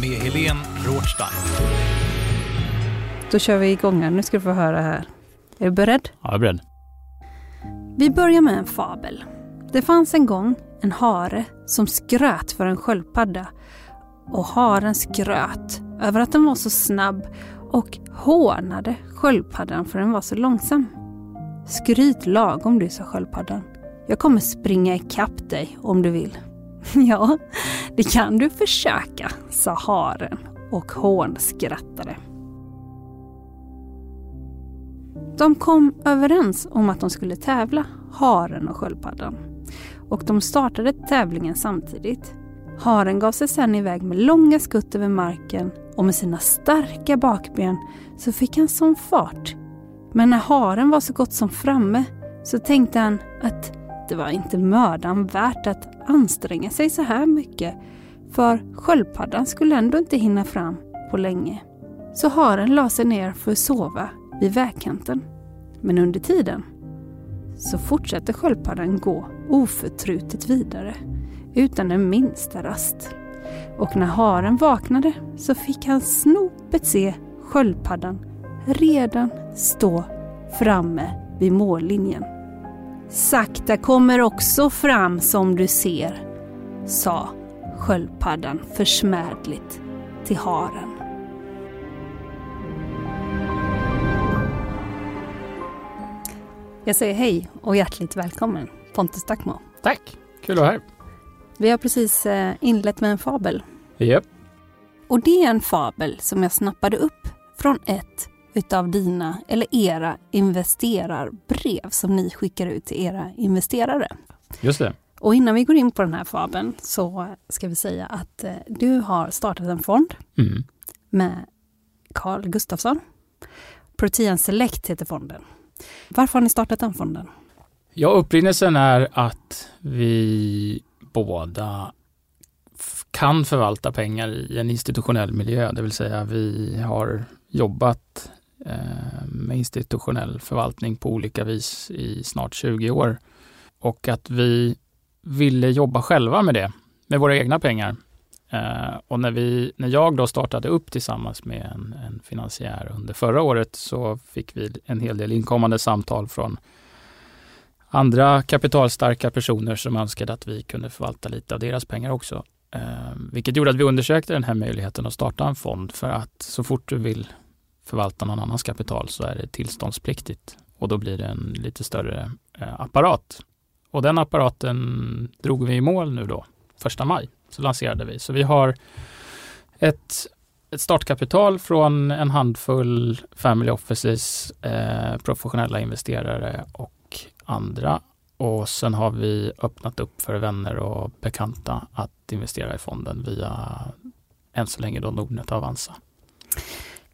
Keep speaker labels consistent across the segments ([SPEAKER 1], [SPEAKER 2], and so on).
[SPEAKER 1] med Helene Rothstein.
[SPEAKER 2] Då kör vi igång här. Nu ska du få höra här. Är du beredd?
[SPEAKER 3] Ja, jag är beredd.
[SPEAKER 2] Vi börjar med en fabel. Det fanns en gång en hare som skröt för en sköldpadda. Och haren skröt över att den var så snabb och hånade sköldpaddan för den var så långsam. Skryt lagom du, sa sköldpaddan. Jag kommer springa ikapp dig om du vill. Ja, det kan du försöka, sa haren och hånskrattade. De kom överens om att de skulle tävla, haren och sköldpaddan. Och de startade tävlingen samtidigt. Haren gav sig sedan iväg med långa skutt över marken och med sina starka bakben så fick han sån fart. Men när haren var så gott som framme så tänkte han att det var inte mödan värt att anstränga sig så här mycket för sköldpaddan skulle ändå inte hinna fram på länge. Så haren la sig ner för att sova vid vägkanten. Men under tiden så fortsatte sköldpaddan gå oförtrutet vidare utan den minsta rast. Och när haren vaknade så fick han snopet se sköldpaddan redan stå framme vid mållinjen. Sakta kommer också fram som du ser, sa sköldpaddan försmädligt till haren. Jag säger hej och hjärtligt välkommen Pontus Dackmo.
[SPEAKER 3] Tack, kul att vara här.
[SPEAKER 2] Vi har precis eh, inlett med en fabel.
[SPEAKER 3] Japp.
[SPEAKER 2] Och det är en fabel som jag snappade upp från ett utav dina, eller era, investerarbrev som ni skickar ut till era investerare.
[SPEAKER 3] Just det.
[SPEAKER 2] Och innan vi går in på den här fabeln så ska vi säga att eh, du har startat en fond
[SPEAKER 3] Mm.
[SPEAKER 2] med Carl Gustafsson. Protean Select heter fonden. Varför har ni startat den fonden?
[SPEAKER 3] Ja, upprinnelsen är att vi båda kan förvalta pengar i en institutionell miljö, det vill säga vi har jobbat Eh, med institutionell förvaltning på olika vis i snart 20 år och att vi ville jobba själva med det, med våra egna pengar. Eh, och när, vi, när jag då startade upp tillsammans med en, en finansiär under förra året så fick vi en hel del inkommande samtal från andra kapitalstarka personer som önskade att vi kunde förvalta lite av deras pengar också. Eh, vilket gjorde att vi undersökte den här möjligheten att starta en fond för att så fort du vill förvalta någon annans kapital så är det tillståndspliktigt och då blir det en lite större eh, apparat. Och den apparaten drog vi i mål nu då, första maj, så lanserade vi. Så vi har ett, ett startkapital från en handfull family offices, eh, professionella investerare och andra. Och sen har vi öppnat upp för vänner och bekanta att investera i fonden via än så länge då Nordnet och Avanza.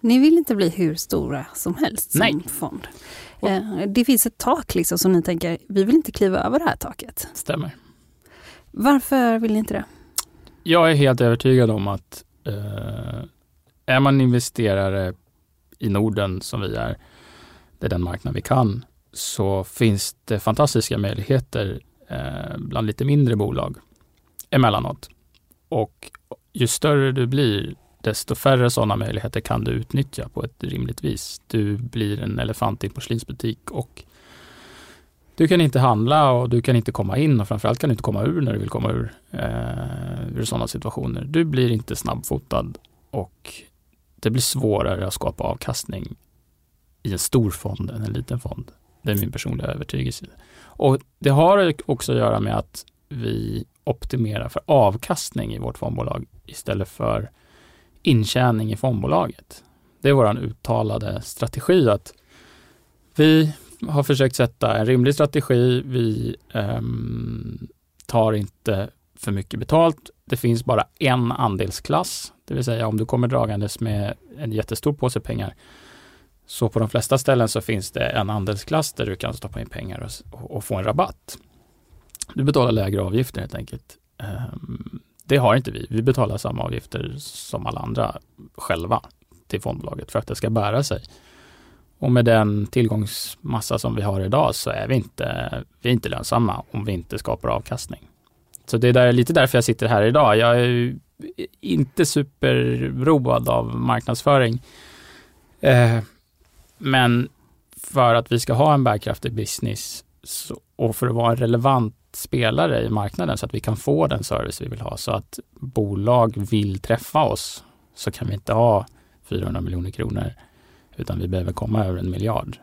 [SPEAKER 2] Ni vill inte bli hur stora som helst som
[SPEAKER 3] Nej.
[SPEAKER 2] fond. Eh, Det finns ett tak liksom som ni tänker, vi vill inte kliva över det här taket.
[SPEAKER 3] Stämmer.
[SPEAKER 2] Varför vill ni inte det?
[SPEAKER 3] Jag är helt övertygad om att eh, är man investerare i Norden som vi är, det är den marknad vi kan, så finns det fantastiska möjligheter eh, bland lite mindre bolag emellanåt. Och ju större du blir, desto färre sådana möjligheter kan du utnyttja på ett rimligt vis. Du blir en elefant i en porslinsbutik och du kan inte handla och du kan inte komma in och framförallt kan du inte komma ur när du vill komma ur, eh, ur sådana situationer. Du blir inte snabbfotad och det blir svårare att skapa avkastning i en stor fond än en liten fond. Det är min personliga övertygelse. Och det har också att göra med att vi optimerar för avkastning i vårt fondbolag istället för intjäning i fondbolaget. Det är vår uttalade strategi att vi har försökt sätta en rimlig strategi. Vi eh, tar inte för mycket betalt. Det finns bara en andelsklass, det vill säga om du kommer dragandes med en jättestor påse pengar så på de flesta ställen så finns det en andelsklass där du kan stoppa in pengar och, och få en rabatt. Du betalar lägre avgifter helt enkelt. Ehm, det har inte vi. Vi betalar samma avgifter som alla andra själva till fondbolaget för att det ska bära sig. Och med den tillgångsmassa som vi har idag så är vi inte, vi är inte lönsamma om vi inte skapar avkastning. Så det är där, lite därför jag sitter här idag. Jag är inte superroad av marknadsföring. Eh, men för att vi ska ha en bärkraftig business så, och för att vara en relevant spelare i marknaden så att vi kan få den service vi vill ha så att bolag vill träffa oss så kan vi inte ha 400 miljoner kronor utan vi behöver komma över en miljard.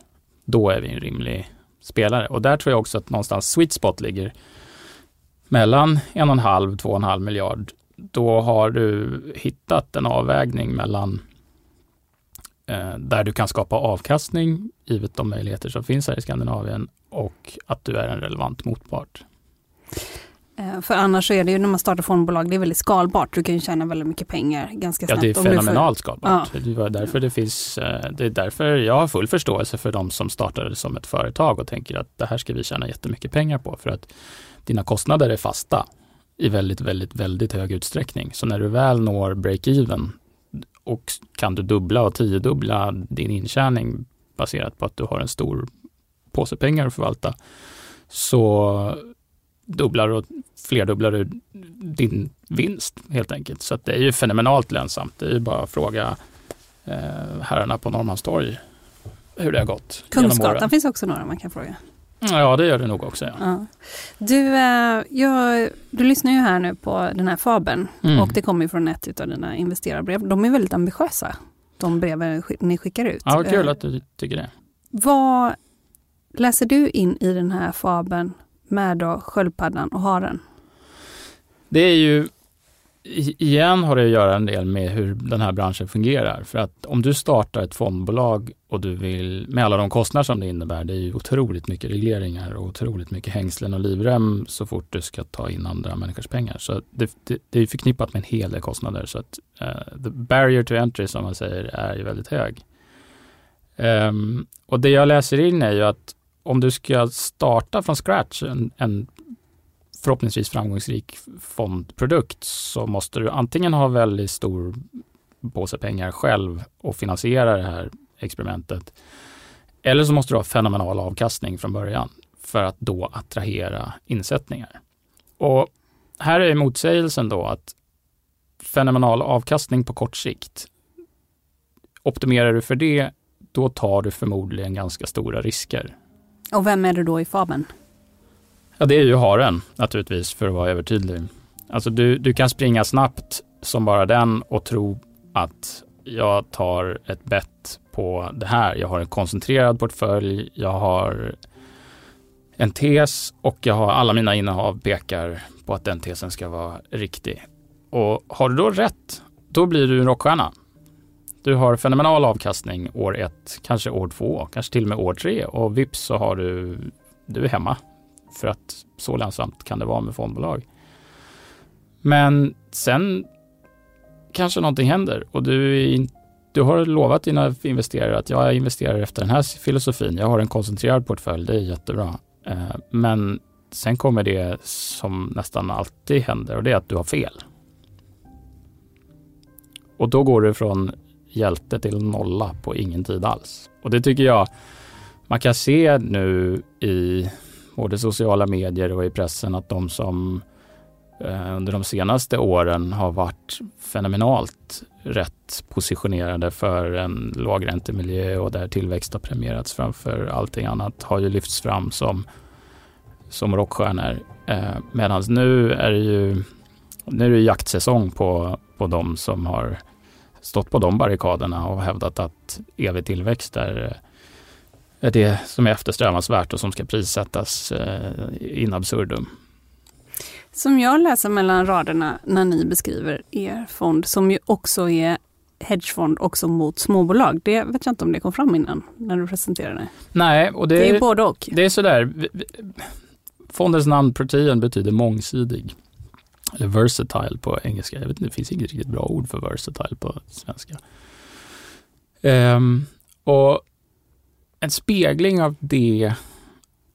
[SPEAKER 3] Då är vi en rimlig spelare och där tror jag också att någonstans sweet spot ligger mellan en och en halv, två och en halv miljard. Då har du hittat en avvägning mellan eh, där du kan skapa avkastning givet de möjligheter som finns här i Skandinavien och att du är en relevant motpart.
[SPEAKER 2] Eh, för annars är det ju när man startar fondbolag, det är väldigt skalbart. Du kan ju tjäna väldigt mycket pengar ganska snabbt.
[SPEAKER 3] Ja, det är fenomenalt skalbart. Ja. Det, var därför det, finns, eh, det är därför jag har full förståelse för de som startar som ett företag och tänker att det här ska vi tjäna jättemycket pengar på. För att dina kostnader är fasta i väldigt, väldigt, väldigt hög utsträckning. Så när du väl når break-even och kan du dubbla och tiodubbla din intjäning baserat på att du har en stor påse pengar att förvalta, så dubblar och flerdubblar du din vinst helt enkelt. Så det är ju fenomenalt lönsamt. Det är ju bara att fråga eh, herrarna på Norrmalmstorg hur det har gått.
[SPEAKER 2] Kungsgatan finns också några man kan fråga.
[SPEAKER 3] Ja, det gör det nog också. Ja.
[SPEAKER 2] ja. Du, eh, jag, du lyssnar ju här nu på den här fabeln mm. och det kommer från ett av dina investerarbrev. De är väldigt ambitiösa, de breven ni skickar ut.
[SPEAKER 3] Ja, kul eh, att du tycker det.
[SPEAKER 2] Vad läser du in i den här fabeln med då sköldpaddan och haren?
[SPEAKER 3] Det är ju, igen har det att göra en del med hur den här branschen fungerar. För att om du startar ett fondbolag och du vill, med alla de kostnader som det innebär, det är ju otroligt mycket regleringar och otroligt mycket hängslen och livrem så fort du ska ta in andra människors pengar. Så det, det, det är förknippat med en hel del kostnader. Så att uh, the barrier to entry som man säger är ju väldigt hög. Um, och det jag läser in är ju att om du ska starta från scratch en, en förhoppningsvis framgångsrik fondprodukt så måste du antingen ha väldigt stor påse pengar själv och finansiera det här experimentet. Eller så måste du ha fenomenal avkastning från början för att då attrahera insättningar. Och här är motsägelsen då att fenomenal avkastning på kort sikt. Optimerar du för det, då tar du förmodligen ganska stora risker.
[SPEAKER 2] Och vem är det då i fabeln?
[SPEAKER 3] Ja, det är ju haren naturligtvis, för att vara övertydlig. Alltså du, du kan springa snabbt som bara den och tro att jag tar ett bett på det här. Jag har en koncentrerad portfölj, jag har en tes och jag har alla mina innehav pekar på att den tesen ska vara riktig. Och har du då rätt, då blir du en rockstjärna. Du har fenomenal avkastning år ett, kanske år två, kanske till och med år tre och vips så har du, du är hemma. För att så lönsamt kan det vara med fondbolag. Men sen kanske någonting händer och du, du har lovat dina investerare att jag investerar efter den här filosofin. Jag har en koncentrerad portfölj, det är jättebra. Eh, men sen kommer det som nästan alltid händer och det är att du har fel. Och då går du från hjälte till nolla på ingen tid alls. Och det tycker jag man kan se nu i både sociala medier och i pressen att de som eh, under de senaste åren har varit fenomenalt rätt positionerade för en lågräntemiljö och där tillväxt har premierats framför allting annat har ju lyfts fram som, som rockstjärnor. Eh, Medan nu är det ju nu är det jaktsäsong på, på de som har stått på de barrikaderna och hävdat att evig tillväxt är, är det som är eftersträvansvärt och som ska prissättas eh, in absurdum.
[SPEAKER 2] Som jag läser mellan raderna när ni beskriver er fond, som ju också är hedgefond också mot småbolag. Det vet jag inte om det kom fram innan när du presenterade det.
[SPEAKER 3] Nej, och det,
[SPEAKER 2] Det är både och.
[SPEAKER 3] Det är sådär. Fondens namn Protean betyder mångsidig. Eller versatile på engelska. Jag vet inte, det finns inget riktigt bra ord för versatile på svenska. Um, och en spegling av det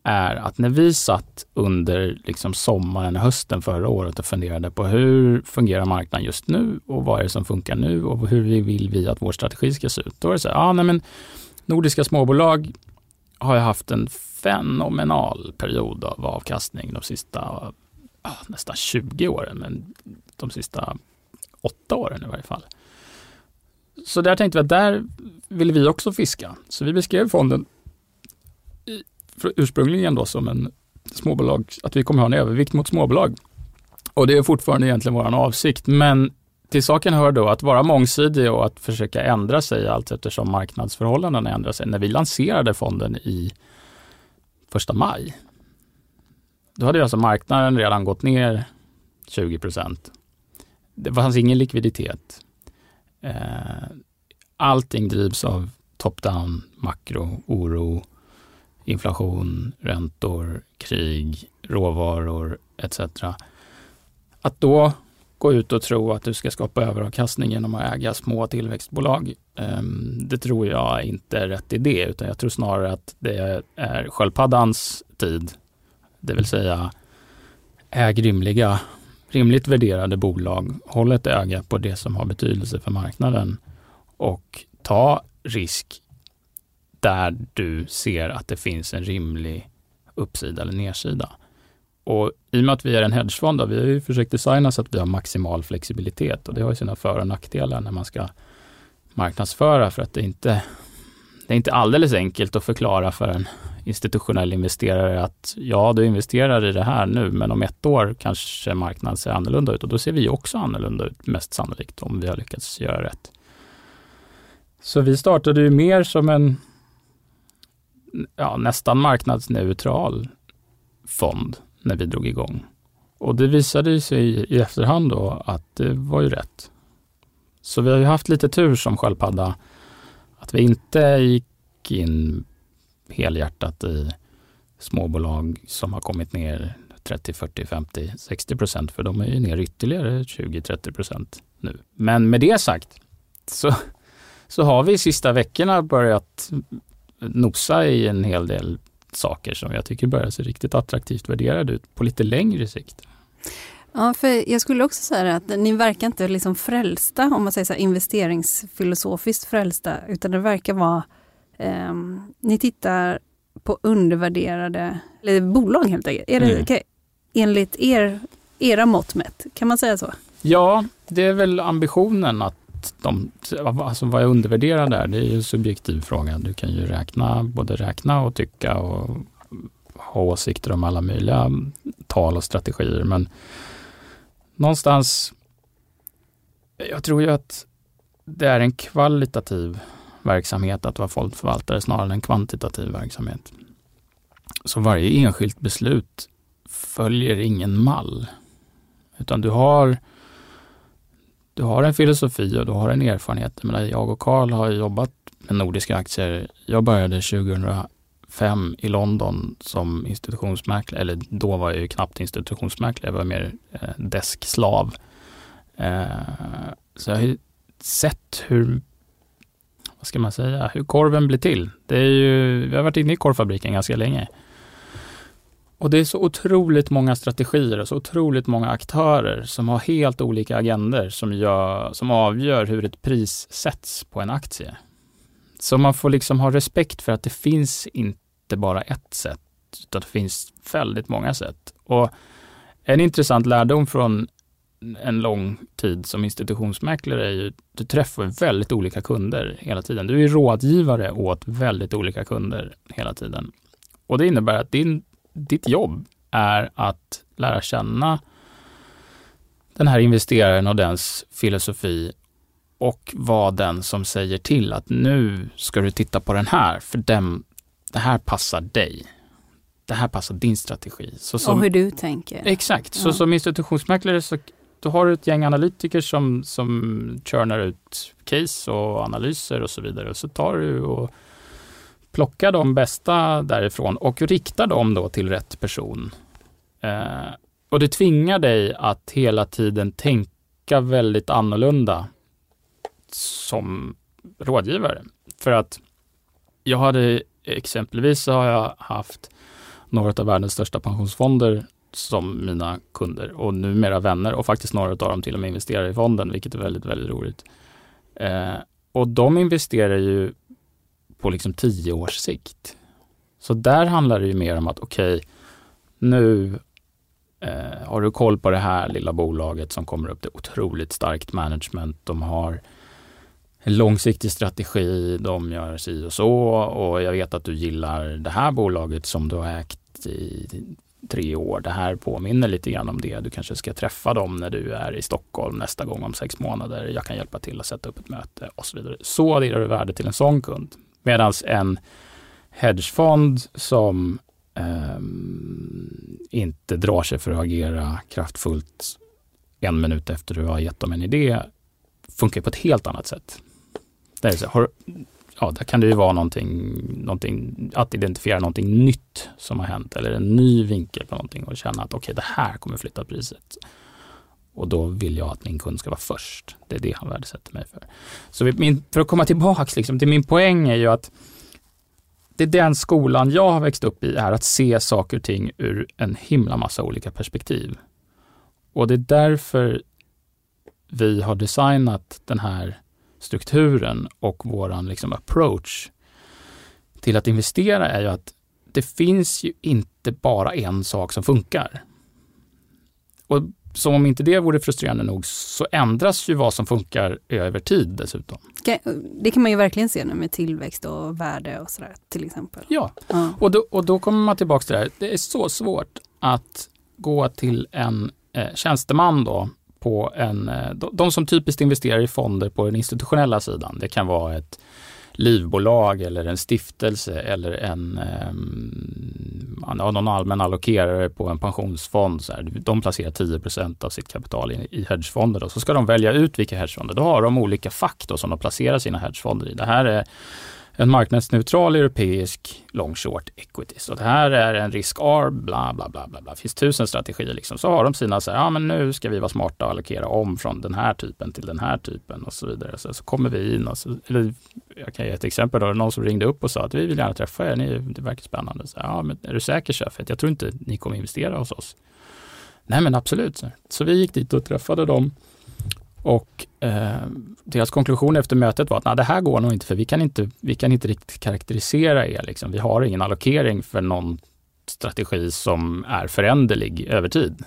[SPEAKER 3] är att när vi satt under liksom sommaren och hösten förra året och funderade på hur fungerar marknaden just nu och vad är det som funkar nu och hur vill vi att vår strategi ska se ut. Då är det så här, ah, nej men nordiska småbolag har ju haft en fenomenal period av avkastning de sista ja, nästan 20 åren, men de sista åtta åren i varje fall. Så där tänkte vi att där vill vi också fiska. Så vi beskrev fonden ursprungligen då som en småbolag, att vi kommer ha en övervikt mot småbolag. Och det är fortfarande egentligen vår avsikt, men till saken hör då att vara mångsidig och att försöka ändra sig allt eftersom marknadsförhållandena ändrar sig. När vi lanserade fonden i första maj, då hade alltså marknaden redan gått ner 20 procent. Det fanns ingen likviditet. Eh, Allting drivs av top-down, makro, oro, inflation, räntor, krig, råvaror etc. Att då gå ut och tro att du ska skapa överavkastning genom att äga små tillväxtbolag. Ehm, det tror jag inte är rätt idé, utan jag tror snarare att det är sköldpaddans tid. Det vill säga äg rimliga, rimligt värderade bolag, håll ett öga på det som har betydelse för marknaden och ta risk där du ser att det finns en rimlig uppsida eller nedsida. Och i och med att vi är en hedgefond, då, vi har ju försökt designa så att vi har maximal flexibilitet och det har ju sina för och nackdelar när man ska marknadsföra för att det inte det är inte alldeles enkelt att förklara för en institutionell investerare att ja, du investerar i det här nu, men om ett år kanske marknaden ser annorlunda ut och då ser vi också annorlunda ut, mest sannolikt, om vi har lyckats göra rätt. Så vi startade ju mer som en ja, nästan marknadsneutral fond när vi drog igång. Och det visade sig i efterhand då att det var ju rätt. Så vi har ju haft lite tur som sköldpadda att vi inte gick in helhjärtat i småbolag som har kommit ner 30, 40, 50, 60 procent för de är ju ner ytterligare 20, 30 procent nu. Men med det sagt så, så har vi sista veckorna börjat nosa i en hel del saker som jag tycker börjar se riktigt attraktivt värderade ut på lite längre sikt.
[SPEAKER 2] Ja, för jag skulle också säga att ni verkar inte liksom frälsta, om man säger så här, investeringsfilosofiskt frälsta, utan det verkar vara, ehm, ni tittar på undervärderade eller bolag helt enkelt. Är det,
[SPEAKER 3] Mm.
[SPEAKER 2] kan- enligt er, era mått mätt, kan man säga så?
[SPEAKER 3] Ja, det är väl ambitionen att de, alltså vad är undervärderad där? Det är ju en subjektiv fråga. Du kan ju räkna, både räkna och tycka och ha åsikter om alla möjliga tal och strategier. Men någonstans, jag tror ju att det är en kvalitativ verksamhet att vara fondförvaltare snarare än en kvantitativ verksamhet. Så varje enskilt beslut följer ingen mall. Utan du har du har en filosofi och du har en erfarenhet. Jag, jag och Karl har jobbat med nordiska aktier. Jag började 2005 i London som institutionsmäklare, eller då var jag ju knappt institutionsmäklare, jag var mer eh, deskslav. Eh, så jag har ju sett hur, vad ska man säga, hur korven blir till. Det är ju, vi har varit inne i korvfabriken ganska länge. Och det är så otroligt många strategier och så otroligt många aktörer som har helt olika agender som, gör, som avgör hur ett pris sätts på en aktie. Så man får liksom ha respekt för att det finns inte bara ett sätt, utan det finns väldigt många sätt. Och en intressant lärdom från en lång tid som institutionsmäklare är ju du träffar väldigt olika kunder hela tiden. Du är rådgivare åt väldigt olika kunder hela tiden. Och det innebär att din, ditt jobb är att lära känna den här investeraren och dens filosofi och vara den som säger till att nu ska du titta på den här, för den, det här passar dig. Det här passar din strategi.
[SPEAKER 2] Så som, och hur du tänker.
[SPEAKER 3] Exakt, ja. så som institutionsmäklare så då har du ett gäng analytiker som, som churnar ut case och analyser och så vidare. Så tar du och plockar de bästa därifrån och riktar dem då till rätt person. Eh, och det tvingar dig att hela tiden tänka väldigt annorlunda som rådgivare. För att jag hade exempelvis så har jag haft några av världens största pensionsfonder som mina kunder och numera vänner och faktiskt några av dem till och med investerar i fonden, vilket är väldigt, väldigt roligt. Eh, och de investerar ju på liksom tio års sikt. Så där handlar det ju mer om att okej, okay, nu eh, har du koll på det här lilla bolaget som kommer upp. Det otroligt starkt management. De har en långsiktig strategi, de gör si och så och jag vet att du gillar det här bolaget som du har ägt i tre år. Det här påminner lite grann om det. Du kanske ska träffa dem när du är i Stockholm nästa gång om sex månader. Jag kan hjälpa till att sätta upp ett möte och så vidare. Så adderar du värde till en sån kund. Medan en hedgefond som eh, inte drar sig för att agera kraftfullt en minut efter du har gett dem en idé funkar på ett helt annat sätt. Där, så, har, ja, där kan det ju vara någonting, någonting, att identifiera någonting nytt som har hänt eller en ny vinkel på någonting och känna att okej, okay, det här kommer flytta priset. Och då vill jag att min kund ska vara först. Det är det han värdesätter mig för. Så min, för att komma tillbaks liksom, till min poäng är ju att det är den skolan jag har växt upp i, är att se saker och ting ur en himla massa olika perspektiv. Och det är därför vi har designat den här strukturen och våran liksom approach till att investera är ju att det finns ju inte bara en sak som funkar. Och som om inte det vore frustrerande nog så ändras ju vad som funkar över tid dessutom.
[SPEAKER 2] Det kan man ju verkligen se nu med tillväxt och värde och sådär till exempel.
[SPEAKER 3] Ja, ja. Och, då, och då kommer man tillbaka till det här. Det är så svårt att gå till en eh, tjänsteman då på en, eh, de som typiskt investerar i fonder på den institutionella sidan. Det kan vara ett livbolag eller en stiftelse eller en ehm, ja någon allmän allokerare på en pensionsfond. Så här, de placerar 10% av sitt kapital i, i hedgefonder. Då. Så ska de välja ut vilka hedgefonder. Då har de olika fack då, som de placerar sina hedgefonder i. Det här är en marknadsneutral europeisk long short equity. Så det här är en risk arb, bla bla bla bla. Det finns tusen strategier liksom. Så har de sina så här, ja men nu ska vi vara smarta och allokera om från den här typen till den här typen och så vidare. Så, så kommer vi in och så, eller jag kan ge ett exempel då, någon som ringde upp och sa att vi vill gärna träffa er, ni, det verkar spännande. Så, ja men är du säker chef? Jag tror inte ni kommer investera hos oss. Nej men absolut. Så, så vi gick dit och träffade dem och eh, deras konklusion efter mötet var att det här går nog inte för vi kan inte, vi kan inte riktigt karaktärisera er. Liksom. Vi har ingen allokering för någon strategi som är föränderlig över tid.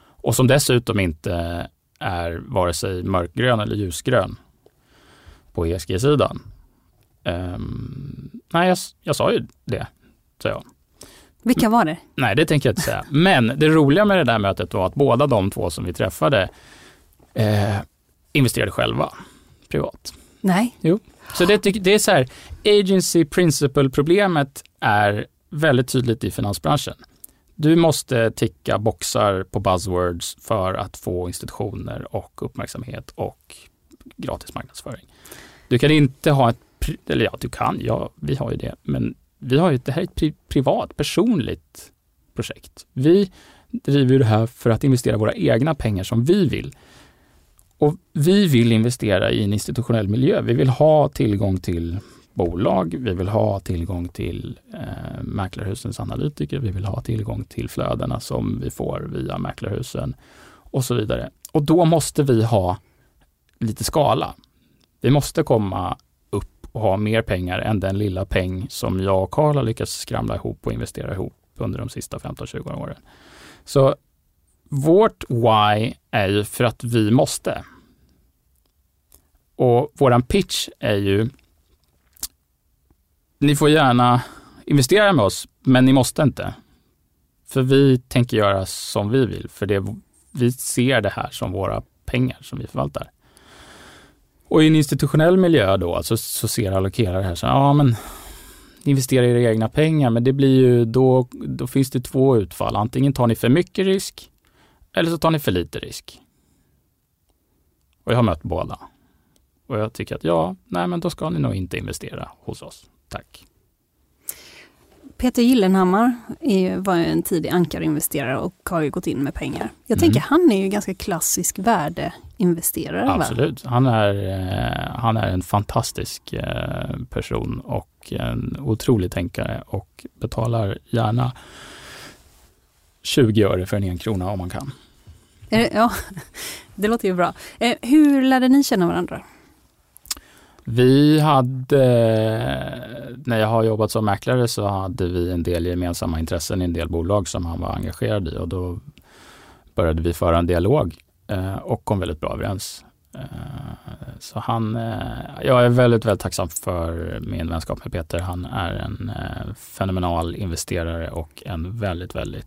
[SPEAKER 3] Och som dessutom inte är vare sig mörkgrön eller ljusgrön på ESG-sidan. Um, ehm, nej, jag, jag sa ju det, sa jag.
[SPEAKER 2] Vilka var det?
[SPEAKER 3] Nej, det tänker jag inte säga. Men det roliga med det där mötet var att båda de två som vi träffade eh, investerade själva privat.
[SPEAKER 2] Nej.
[SPEAKER 3] Jo. Så det, det är så här, agency principle-problemet är väldigt tydligt i finansbranschen. Du måste ticka boxar på buzzwords för att få institutioner och uppmärksamhet och gratis marknadsföring. Du kan inte ha ett, eller ja, du kan, ja, vi har ju det, men vi har ju, det här är ett pri, privat, personligt projekt. Vi driver det här för att investera våra egna pengar som vi vill. Och vi vill investera i en institutionell miljö. Vi vill ha tillgång till bolag, vi vill ha tillgång till eh, mäklarhusens analytiker, vi vill ha tillgång till flödena som vi får via mäklarhusen och så vidare. Och då måste vi ha lite skala. Vi måste komma upp och ha mer pengar än den lilla peng som jag och Karl har lyckats skramla ihop och investera ihop under de sista 15-20 åren. Så vårt why är ju för att vi måste. Och våran pitch är ju, ni får gärna investera med oss, men ni måste inte. För vi tänker göra som vi vill, för det, vi ser det här som våra pengar som vi förvaltar. Och i en institutionell miljö då, alltså, så ser allokerare här så ja men investera i era egna pengar, men det blir ju då, då finns det två utfall. Antingen tar ni för mycket risk eller så tar ni för lite risk. Och jag har mött båda. Och jag tycker att ja, nej men då ska ni nog inte investera hos oss. Tack.
[SPEAKER 2] Peter Gyllenhammar är, var en tidig ankarinvesterare och har ju gått in med pengar. Jag mm. tänker han är ju ganska klassisk värdeinvesterare.
[SPEAKER 3] Absolut, han är, eh, han är en fantastisk eh, person och en otrolig tänkare och betalar gärna 20 öre för en krona om man kan.
[SPEAKER 2] Ja, det låter ju bra. Eh, hur lärde ni känna varandra?
[SPEAKER 3] Vi hade, när jag har jobbat som mäklare så hade vi en del gemensamma intressen i en del bolag som han var engagerad i och då började vi föra en dialog eh, och kom väldigt bra överens. Eh, så han, jag är väldigt, väldigt tacksam för min vänskap med Peter. Han är en fenomenal investerare och en väldigt, väldigt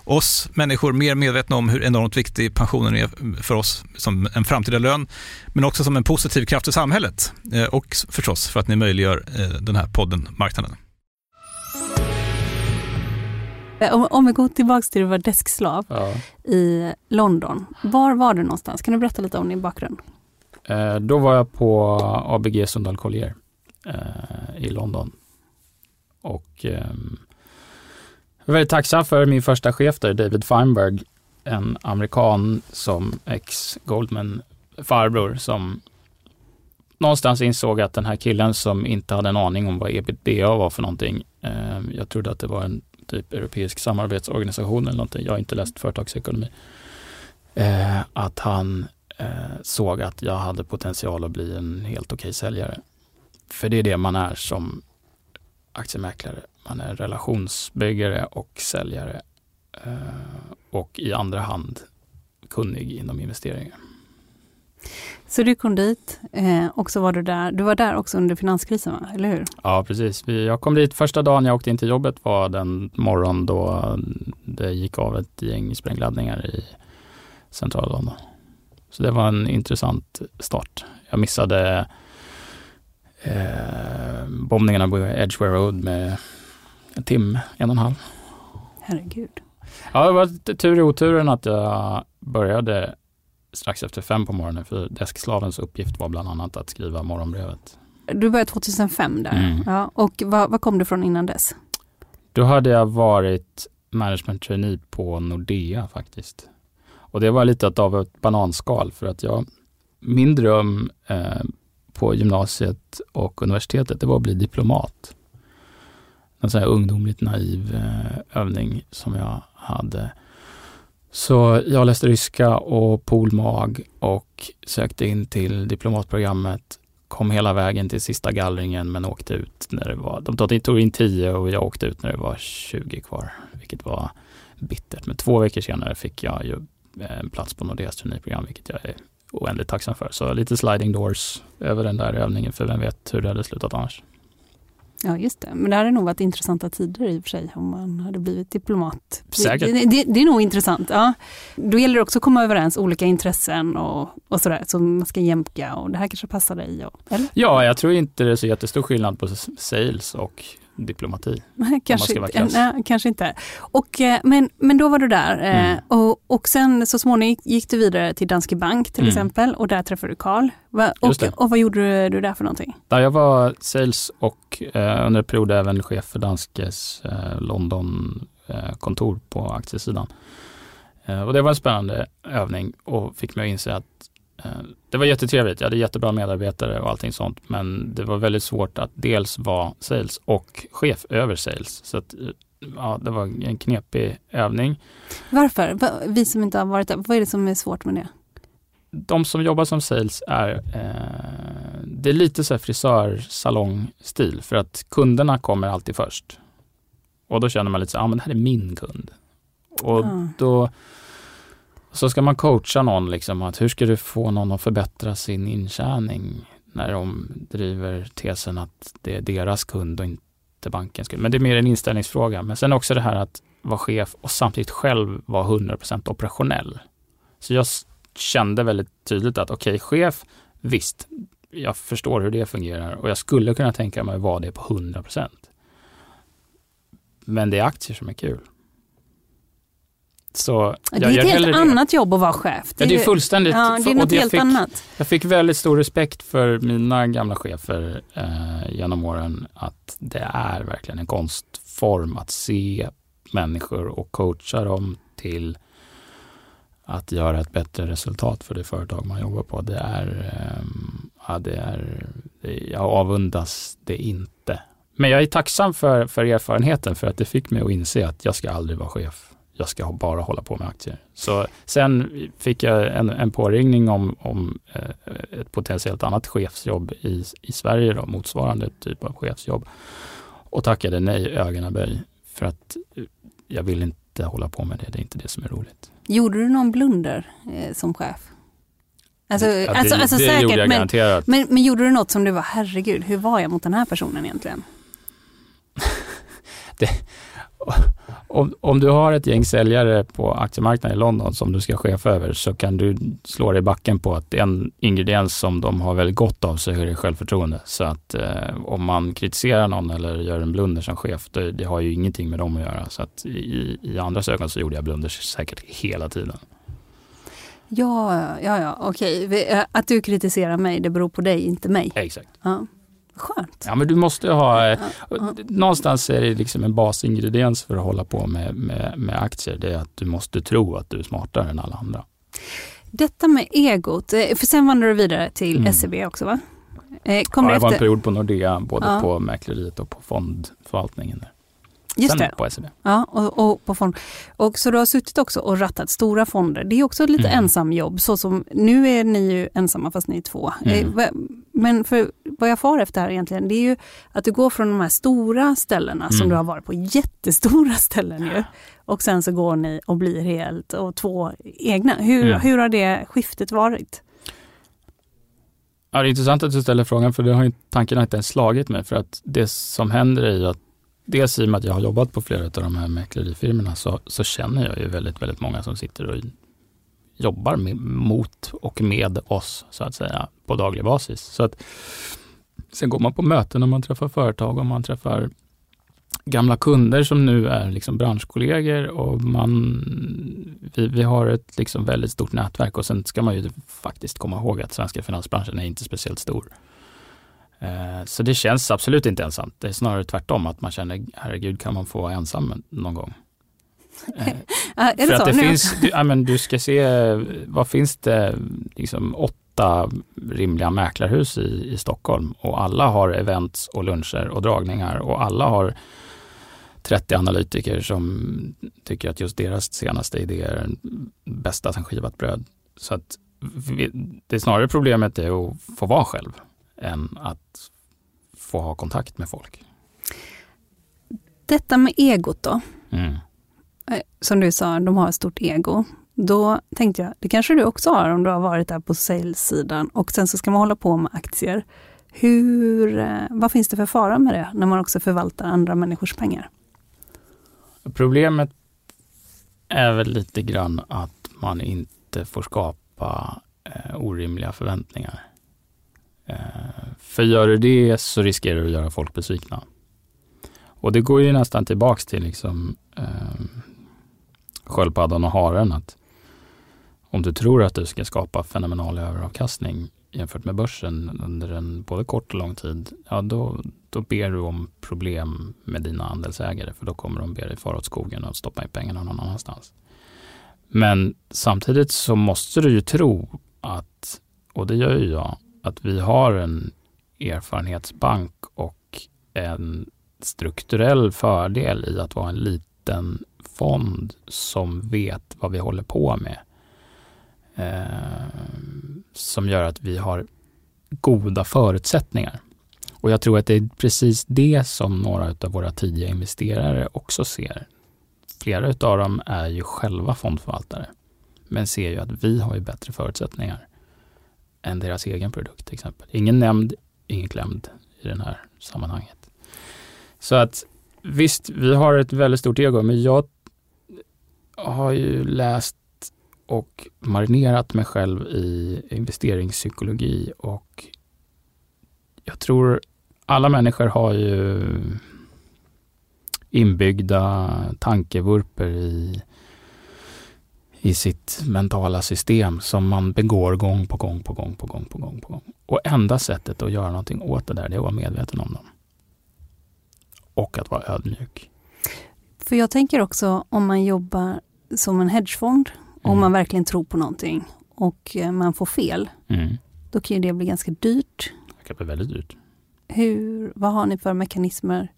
[SPEAKER 1] oss människor mer medvetna om hur enormt viktig pensionen är för oss som en framtida lön, men också som en positiv kraft i samhället eh, och förstås för att ni möjliggör eh, den här podden Marknaden.
[SPEAKER 2] Om vi går tillbaka till att du var deskslav ja. i London. Var var du någonstans? Kan du berätta lite om din bakgrund?
[SPEAKER 3] då var jag på ABG Sundal Collier i London. Och ehm, jag är väldigt tacksam för min första chef där, David Feinberg, en amerikan som ex-Goldman farbror som någonstans insåg att den här killen som inte hade en aning om vad ebitda var för någonting. Eh, jag trodde att det var en typ europeisk samarbetsorganisation eller någonting. Jag har inte läst företagsekonomi. Eh, att han eh, såg att jag hade potential att bli en helt okej säljare. För det är det man är som aktiemäklare. Man är relationsbyggare och säljare eh, och i andra hand kunnig inom investeringar.
[SPEAKER 2] Så du kom dit eh, och så var du där. Du var där också under finanskrisen, va? eller hur?
[SPEAKER 3] Ja, precis. Jag kom dit första dagen jag åkte in till jobbet var den morgon då det gick av ett gäng sprängladdningar i centrala London. Så det var en intressant start. Jag missade eh, bombningarna på Edgeware Road med En timme, en och en halv.
[SPEAKER 2] Herregud.
[SPEAKER 3] Ja, det var tur i oturen att jag började strax efter fem på morgonen för deskslavens uppgift var bland annat att skriva morgonbrevet.
[SPEAKER 2] Du började 2005 där.
[SPEAKER 3] Mm.
[SPEAKER 2] Ja, och vad, kom du från innan dess?
[SPEAKER 3] Då hade jag varit management trainee på Nordea faktiskt. Och det var lite av ett bananskal för att jag, min dröm eh, på gymnasiet och universitetet, det var att bli diplomat. En sån här ungdomligt naiv eh, övning som jag hade. Så jag läste ryska och polmag och sökte in till diplomatprogrammet. Kom hela vägen till sista gallringen men åkte ut när det var, de tog in 10 och jag åkte ut när det var 20 kvar, vilket var bittert. Men två veckor senare fick jag ju en plats på Nordeas traineeprogram, vilket jag är oändligt tacksam för. Så lite sliding doors över den där övningen, för vem vet hur det hade slutat annars.
[SPEAKER 2] Ja, just det. Men det hade nog varit intressanta tider i och för sig om man hade blivit diplomat.
[SPEAKER 3] Säkert.
[SPEAKER 2] Det, det, det är nog intressant. Ja. Då gäller det också att komma överens, olika intressen och, och sådär, som man ska jämka och det här kanske passar dig. Och, eller?
[SPEAKER 3] Ja, jag tror inte det är så jättestor skillnad på sales och diplomati.
[SPEAKER 2] Kanske. Nej, kanske inte. Och, eh, men, men då var du där eh,
[SPEAKER 3] Mm.
[SPEAKER 2] och, och sen så småningom gick du vidare till Danske Bank till
[SPEAKER 3] Mm.
[SPEAKER 2] exempel och där träffade du Karl. Och, och vad gjorde du, där för någonting?
[SPEAKER 3] Där jag var sales och eh, under en period även chef för Danskes eh, London-kontor på aktiesidan. Eh, och det var en spännande övning och fick mig att inse att eh, det var jättetrevligt. Jag hade jättebra medarbetare och allting sånt. Men det var väldigt svårt att dels vara sales och chef över sales. Så att, eh, ja, det var en knepig övning.
[SPEAKER 2] Varför? Va, vi som inte har varit där, vad är det som är svårt med det?
[SPEAKER 3] de som jobbar som sales är, eh, det är lite så här frisörsalongstil för att kunderna kommer alltid först. Och då känner man lite så här, ah, men det här är min kund. Och
[SPEAKER 2] Ah.
[SPEAKER 3] då så ska man coacha någon liksom att hur ska du få någon att förbättra sin intjäning när de driver tesen att det är deras kund och inte bankens kund. Men det är mer en inställningsfråga. Men sen också det här att vara chef och samtidigt själv vara 100% operationell. Så jag kände väldigt tydligt att okej, chef, visst, jag förstår hur det fungerar och jag skulle kunna tänka mig vara det på 100%. Men det är aktier som är kul. Så
[SPEAKER 2] Det är ett helt
[SPEAKER 3] det.
[SPEAKER 2] annat jobb att vara chef.
[SPEAKER 3] Ja, det är fullständigt.
[SPEAKER 2] Ja, det är något
[SPEAKER 3] jag
[SPEAKER 2] helt
[SPEAKER 3] fick,
[SPEAKER 2] annat.
[SPEAKER 3] Jag fick väldigt stor respekt för mina gamla chefer eh, genom åren. Att det är verkligen en konstform att se människor och coacha dem till att göra ett bättre resultat för det företag man jobbar på. Det är, ehm, ja, det är det, jag avundas det inte. Men jag är tacksam för, för erfarenheten för att det fick mig att inse att jag ska aldrig vara chef. Jag ska bara hålla på med aktier. Så sen fick jag en, en påringning om, om eh, ett potentiellt annat chefsjobb i, i Sverige, då, motsvarande typ av chefsjobb. Och tackade nej ögonaböj för att eh, jag vill inte hålla på med det. Det är inte det som är roligt.
[SPEAKER 2] Gjorde du någon blunder eh, som chef? Alltså,
[SPEAKER 3] Ja, det
[SPEAKER 2] alltså, alltså
[SPEAKER 3] det
[SPEAKER 2] säkert,
[SPEAKER 3] gjorde jag
[SPEAKER 2] men,
[SPEAKER 3] garanterat.
[SPEAKER 2] men, men gjorde du något som du var, herregud, hur var jag mot den här personen egentligen?
[SPEAKER 3] Om, om du har ett gäng säljare på aktiemarknaden i London som du ska chefa över så kan du slå dig i backen på att en ingrediens som de har väldigt gott av så är det självförtroende. Så att eh, om man kritiserar någon eller gör en blunder som chef, det, det har ju ingenting med dem att göra. Så att i, i andras ögon så gjorde jag blunders säkert hela tiden.
[SPEAKER 2] Ja, ja, ja, okej. Eh, Att du kritiserar mig, det beror på dig, inte mig.
[SPEAKER 3] Exakt.
[SPEAKER 2] Ja. Skönt.
[SPEAKER 3] Ja men du måste ha, eh,
[SPEAKER 2] ja.
[SPEAKER 3] någonstans är det liksom en basingrediens för att hålla på med, med, med aktier. Det är att du måste tro att du är smartare än alla andra.
[SPEAKER 2] Detta med egot, eh, för sen vandrade du vidare till
[SPEAKER 3] Mm.
[SPEAKER 2] SEB också va? Eh, Kom
[SPEAKER 3] Ja, det var en
[SPEAKER 2] efter?
[SPEAKER 3] period på Nordea, både
[SPEAKER 2] Ja.
[SPEAKER 3] på mäkleriet och på fondförvaltningen. Där.
[SPEAKER 2] Just
[SPEAKER 3] Sen
[SPEAKER 2] det.
[SPEAKER 3] på SEB.
[SPEAKER 2] Ja, och, och, på fond. och så du har suttit också och rattat stora fonder. Det är också lite
[SPEAKER 3] Mm.
[SPEAKER 2] ensam jobb, så som nu är ni ju ensamma fast ni är två. Eh,
[SPEAKER 3] Mm.
[SPEAKER 2] Men för vad jag far efter här egentligen, det är ju att du går från de här stora ställena som
[SPEAKER 3] Mm.
[SPEAKER 2] du har varit på, jättestora ställen ju. Och sen så går ni och blir helt och två egna. Hur,
[SPEAKER 3] Mm.
[SPEAKER 2] hur har det skiftet varit?
[SPEAKER 3] Ja, det är intressant att du ställer frågan för det har ju, tanken har inte ens slagit mig för att det som händer är ju att dels i och med att jag har jobbat på flera av de här mäklerifirmorna så, så känner jag ju väldigt, väldigt många som sitter och jobbar med, mot och med oss så att säga på daglig basis. Så att, sen går man på möten och man träffar företag och man träffar gamla kunder som nu är liksom branschkollegor och man, vi, vi har ett liksom väldigt stort nätverk och sen ska man ju faktiskt komma ihåg att svenska finansbranschen är inte speciellt stor. Eh, så det känns absolut inte ensamt. Det är snarare tvärtom att man känner, herregud kan man få vara ensam någon gång?
[SPEAKER 2] Eh, är det
[SPEAKER 3] för
[SPEAKER 2] så
[SPEAKER 3] att det
[SPEAKER 2] nu?
[SPEAKER 3] finns, du, ja, men du ska se, vad finns det, liksom åtta rimliga mäklarhus i, i Stockholm och alla har events och luncher och dragningar och alla har 30 analytiker som tycker att just deras senaste idé är den bästa sen skivat bröd. Så att det är snarare problemet är att få vara själv än att få ha kontakt med folk.
[SPEAKER 2] Detta med egot då?
[SPEAKER 3] Mm.
[SPEAKER 2] Eh, Som du sa, de har ett stort ego. Då tänkte jag, det kanske du också har om du har varit där på sales-sidan och sen så ska man hålla på med aktier. Hur, eh, vad finns det för fara med det när man också förvaltar andra människors pengar?
[SPEAKER 3] Problemet är väl lite grann att man inte får skapa eh, orimliga förväntningar. För gör du det så riskerar du att göra folk besvikna. Och det går ju nästan tillbaks till liksom, eh, sköldpaddan och haren. Att om du tror att du ska skapa fenomenal överavkastning jämfört med börsen under en både kort och lång tid, ja då, då ber du om problem med dina andelsägare för då kommer de be dig fara åt skogen och stoppa in pengarna någon annanstans. Men samtidigt så måste du ju tro att, och det gör ju jag, att vi har en erfarenhetsbank och en strukturell fördel i att vara en liten fond som vet vad vi håller på med. Eh, som gör att vi har goda förutsättningar. Och jag tror att det är precis det som några av våra tidiga investerare också ser. Flera av dem är ju själva fondförvaltare, men ser ju att vi har ju bättre förutsättningar än deras egen produkt till exempel. Ingen nämnd, ingen klämd i det här sammanhanget. Så att visst, vi har ett väldigt stort ego, men jag har ju läst och marinerat mig själv i investeringspsykologi och jag tror alla människor har ju inbyggda tankevurper i, i sitt mentala system som man begår gång på gång på gång på gång på gång på gång. Och enda sättet att göra någonting åt det där, det är att vara medveten om dem. Och att vara ödmjuk.
[SPEAKER 2] För jag tänker också om man jobbar som en hedgefond, om
[SPEAKER 3] Mm.
[SPEAKER 2] man verkligen tror på någonting och eh, man får fel,
[SPEAKER 3] Mm.
[SPEAKER 2] då kan ju det bli ganska dyrt.
[SPEAKER 3] Det kan bli väldigt dyrt.
[SPEAKER 2] Hur, vad har ni för mekanismer?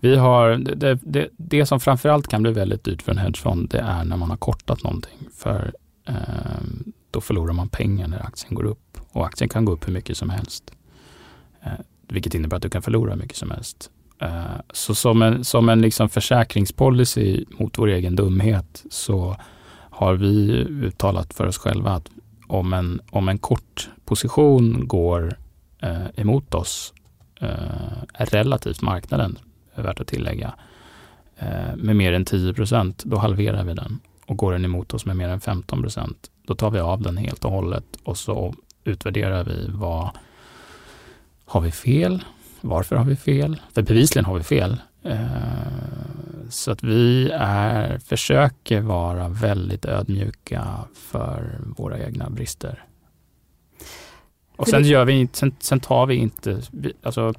[SPEAKER 3] Vi har, det, det, det som framförallt kan bli väldigt dyrt för en hedgefond, det är när man har kortat någonting. För eh, då förlorar man pengar när aktien går upp. Och aktien kan gå upp hur mycket som helst. Eh, vilket innebär att du kan förlora hur mycket som helst. Eh, så som en, som en liksom försäkringspolicy mot vår egen dumhet så har vi uttalat för oss själva att om en, om en kort position går eh, emot oss eh, relativt marknaden, värt att tillägga, eh, med mer än 10 procent, då halverar vi den. Och går den emot oss med mer än 15 procent, då tar vi av den helt och hållet och så utvärderar vi vad har vi fel? Varför har vi fel? För bevisligen har vi fel. Eh, Så att vi är, försöker vara väldigt ödmjuka för våra egna brister. Och sen, gör vi, sen, sen tar vi inte, alltså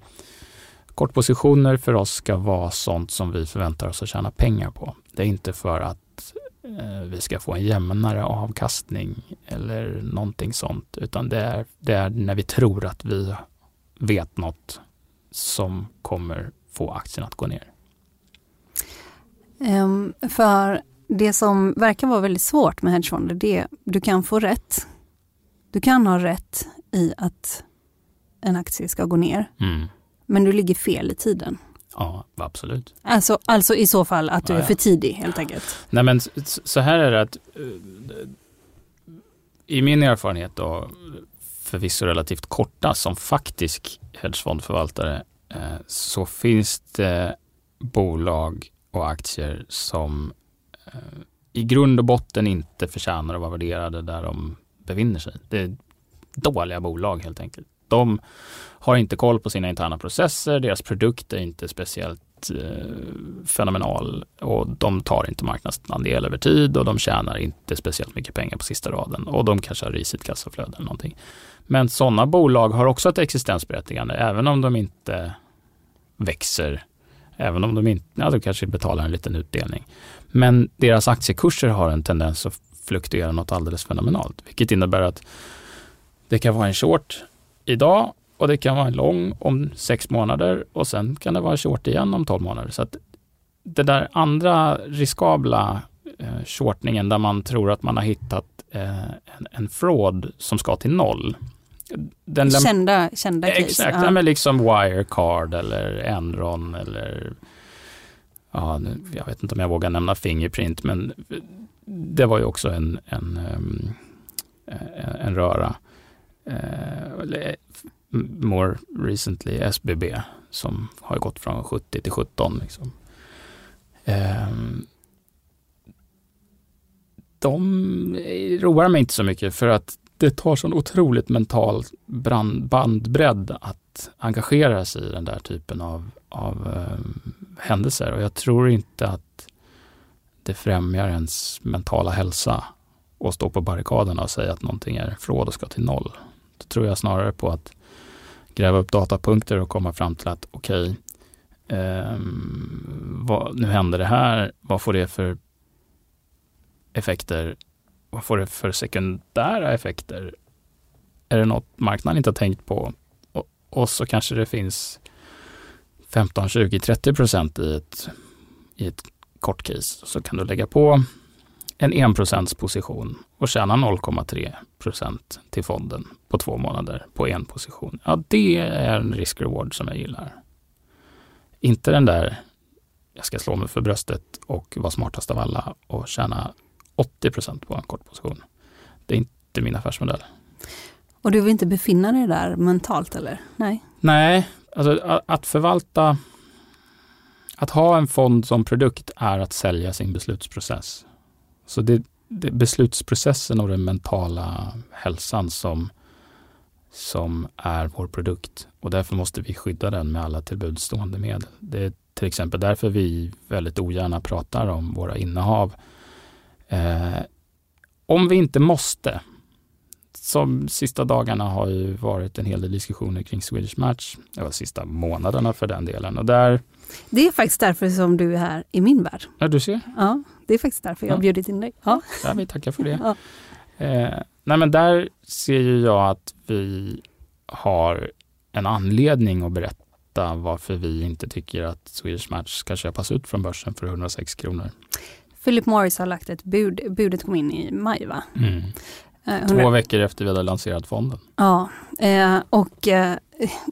[SPEAKER 3] kortpositioner för oss ska vara sånt som vi förväntar oss att tjäna pengar på. Det är inte för att eh, vi ska få en jämnare avkastning eller någonting sånt, utan det är, det är när vi tror att vi vet något som kommer få aktien att gå ner.
[SPEAKER 2] Ehm, för det som verkar vara väldigt svårt med hedgefonder, det är du kan få rätt. Du kan ha rätt i att en aktie ska gå ner,
[SPEAKER 3] Mm.
[SPEAKER 2] Men du ligger fel i tiden.
[SPEAKER 3] Ja, absolut.
[SPEAKER 2] Alltså, alltså i så fall att du
[SPEAKER 3] Ja,
[SPEAKER 2] är
[SPEAKER 3] ja.
[SPEAKER 2] för tidig helt enkelt.
[SPEAKER 3] Nej men så här är det att eh, i min erfarenhet då, förvisso relativt korta som faktisk hedgefondförvaltare, eh, så finns det bolag och aktier som eh, i grund och botten inte förtjänar att vara värderade där de befinner sig. Det är dåliga bolag helt enkelt. De har inte koll på sina interna processer, deras produkt är inte speciellt eh, fenomenal och de tar inte marknadsandel över tid och de tjänar inte speciellt mycket pengar på sista raden och de kanske har risigt kassaflöde eller någonting. Men sådana bolag har också ett existensberättigande även om de inte växer, även om de inte, ja de kanske betalar en liten utdelning. Men deras aktiekurser har en tendens att fluktuera något alldeles fenomenalt, vilket innebär att det kan vara en short idag och det kan vara en lång om sex månader och sen kan det vara short igen om tolv månader. Så att det där andra riskabla eh, shortningen där man tror att man har hittat eh, en, en fraud som ska till noll.
[SPEAKER 2] Den kända, kända case.
[SPEAKER 3] Exakt, ja. men liksom Wirecard eller Enron eller ja, jag vet inte om jag vågar nämna Fingerprint, men det var ju också en, en, en, en röra. Eh, eh more recently SBB som har gått från 70 till 17. Liksom. Ehm, eh, de roar mig inte så mycket för att det tar sån otroligt mental brand, bandbredd att engagera sig i den där typen av, av eh, händelser och jag tror inte att det främjar ens mentala hälsa att stå på barrikaderna och säga att någonting är fråd och ska till noll. Då tror jag snarare på att gräva upp datapunkter och komma fram till att okej, okay, eh, nu händer det här, vad får det för effekter? Vad får det för sekundära effekter? Är det något marknaden inte har tänkt på? Och, och så kanske det finns 15, 20, 30 procent i ett, i ett kort case. Så kan du lägga på en 1 position och tjäna 0,3 procent till fonden på två månader på en position. Ja, det är en risk-reward som jag gillar. Inte den där, jag ska slå mig för bröstet och vara smartast av alla och tjäna 80 procent på en kort position. Det är inte min affärsmodell.
[SPEAKER 2] Och du vill inte befinna dig där mentalt eller? Nej.
[SPEAKER 3] Nej, alltså att förvalta, att ha en fond som produkt är att sälja sin beslutsprocess. Så det, det är beslutsprocessen och den mentala hälsan som, som är vår produkt och därför måste vi skydda den med alla tillbudstående medel. Det är till exempel därför vi väldigt ogärna pratar om våra innehav. Eh, om vi inte måste, som sista dagarna har ju varit en hel del diskussioner kring Swedish Match, eller sista månaderna för den delen. Och där,
[SPEAKER 2] det är faktiskt därför som du är här i min värld.
[SPEAKER 3] Ja, du ser.
[SPEAKER 2] Ja, det är faktiskt därför jag har bjudit in dig.
[SPEAKER 3] Ja, ja vi tackar för det. Ja. Eh, nej, men där ser ju jag att vi har en anledning att berätta varför vi inte tycker att Swedish Match ska köpas ut från börsen för 106 kronor.
[SPEAKER 2] Philip Morris har lagt ett bud, budet kom in i maj va?
[SPEAKER 3] Mm. Eh, Två veckor efter vi hade lanserat fonden.
[SPEAKER 2] Ja, eh, och eh,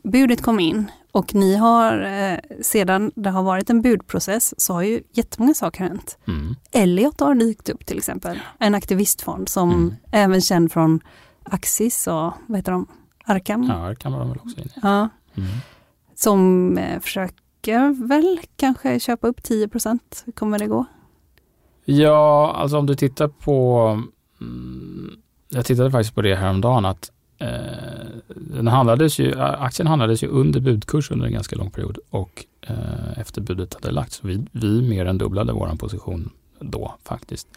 [SPEAKER 2] budet kom in och ni har, eh, sedan det har varit en budprocess, så har ju jättemånga saker hänt. Mm. Elliot har dykt upp till exempel, en aktivistfond som mm. även känd från Axis och vad heter de? Arkham?
[SPEAKER 3] Ja, Arkham var de väl också inne
[SPEAKER 2] Ja. Mm. Som eh, försöker väl kanske köpa upp 10 Hur kommer det gå?
[SPEAKER 3] Ja, alltså om du tittar på mm, jag tittade faktiskt på det häromdagen att Eh, den handlades ju, aktien handlades ju under budkurs under en ganska lång period och eh, efter budet hade lagts. Vi, vi mer än dubblade vår position då faktiskt.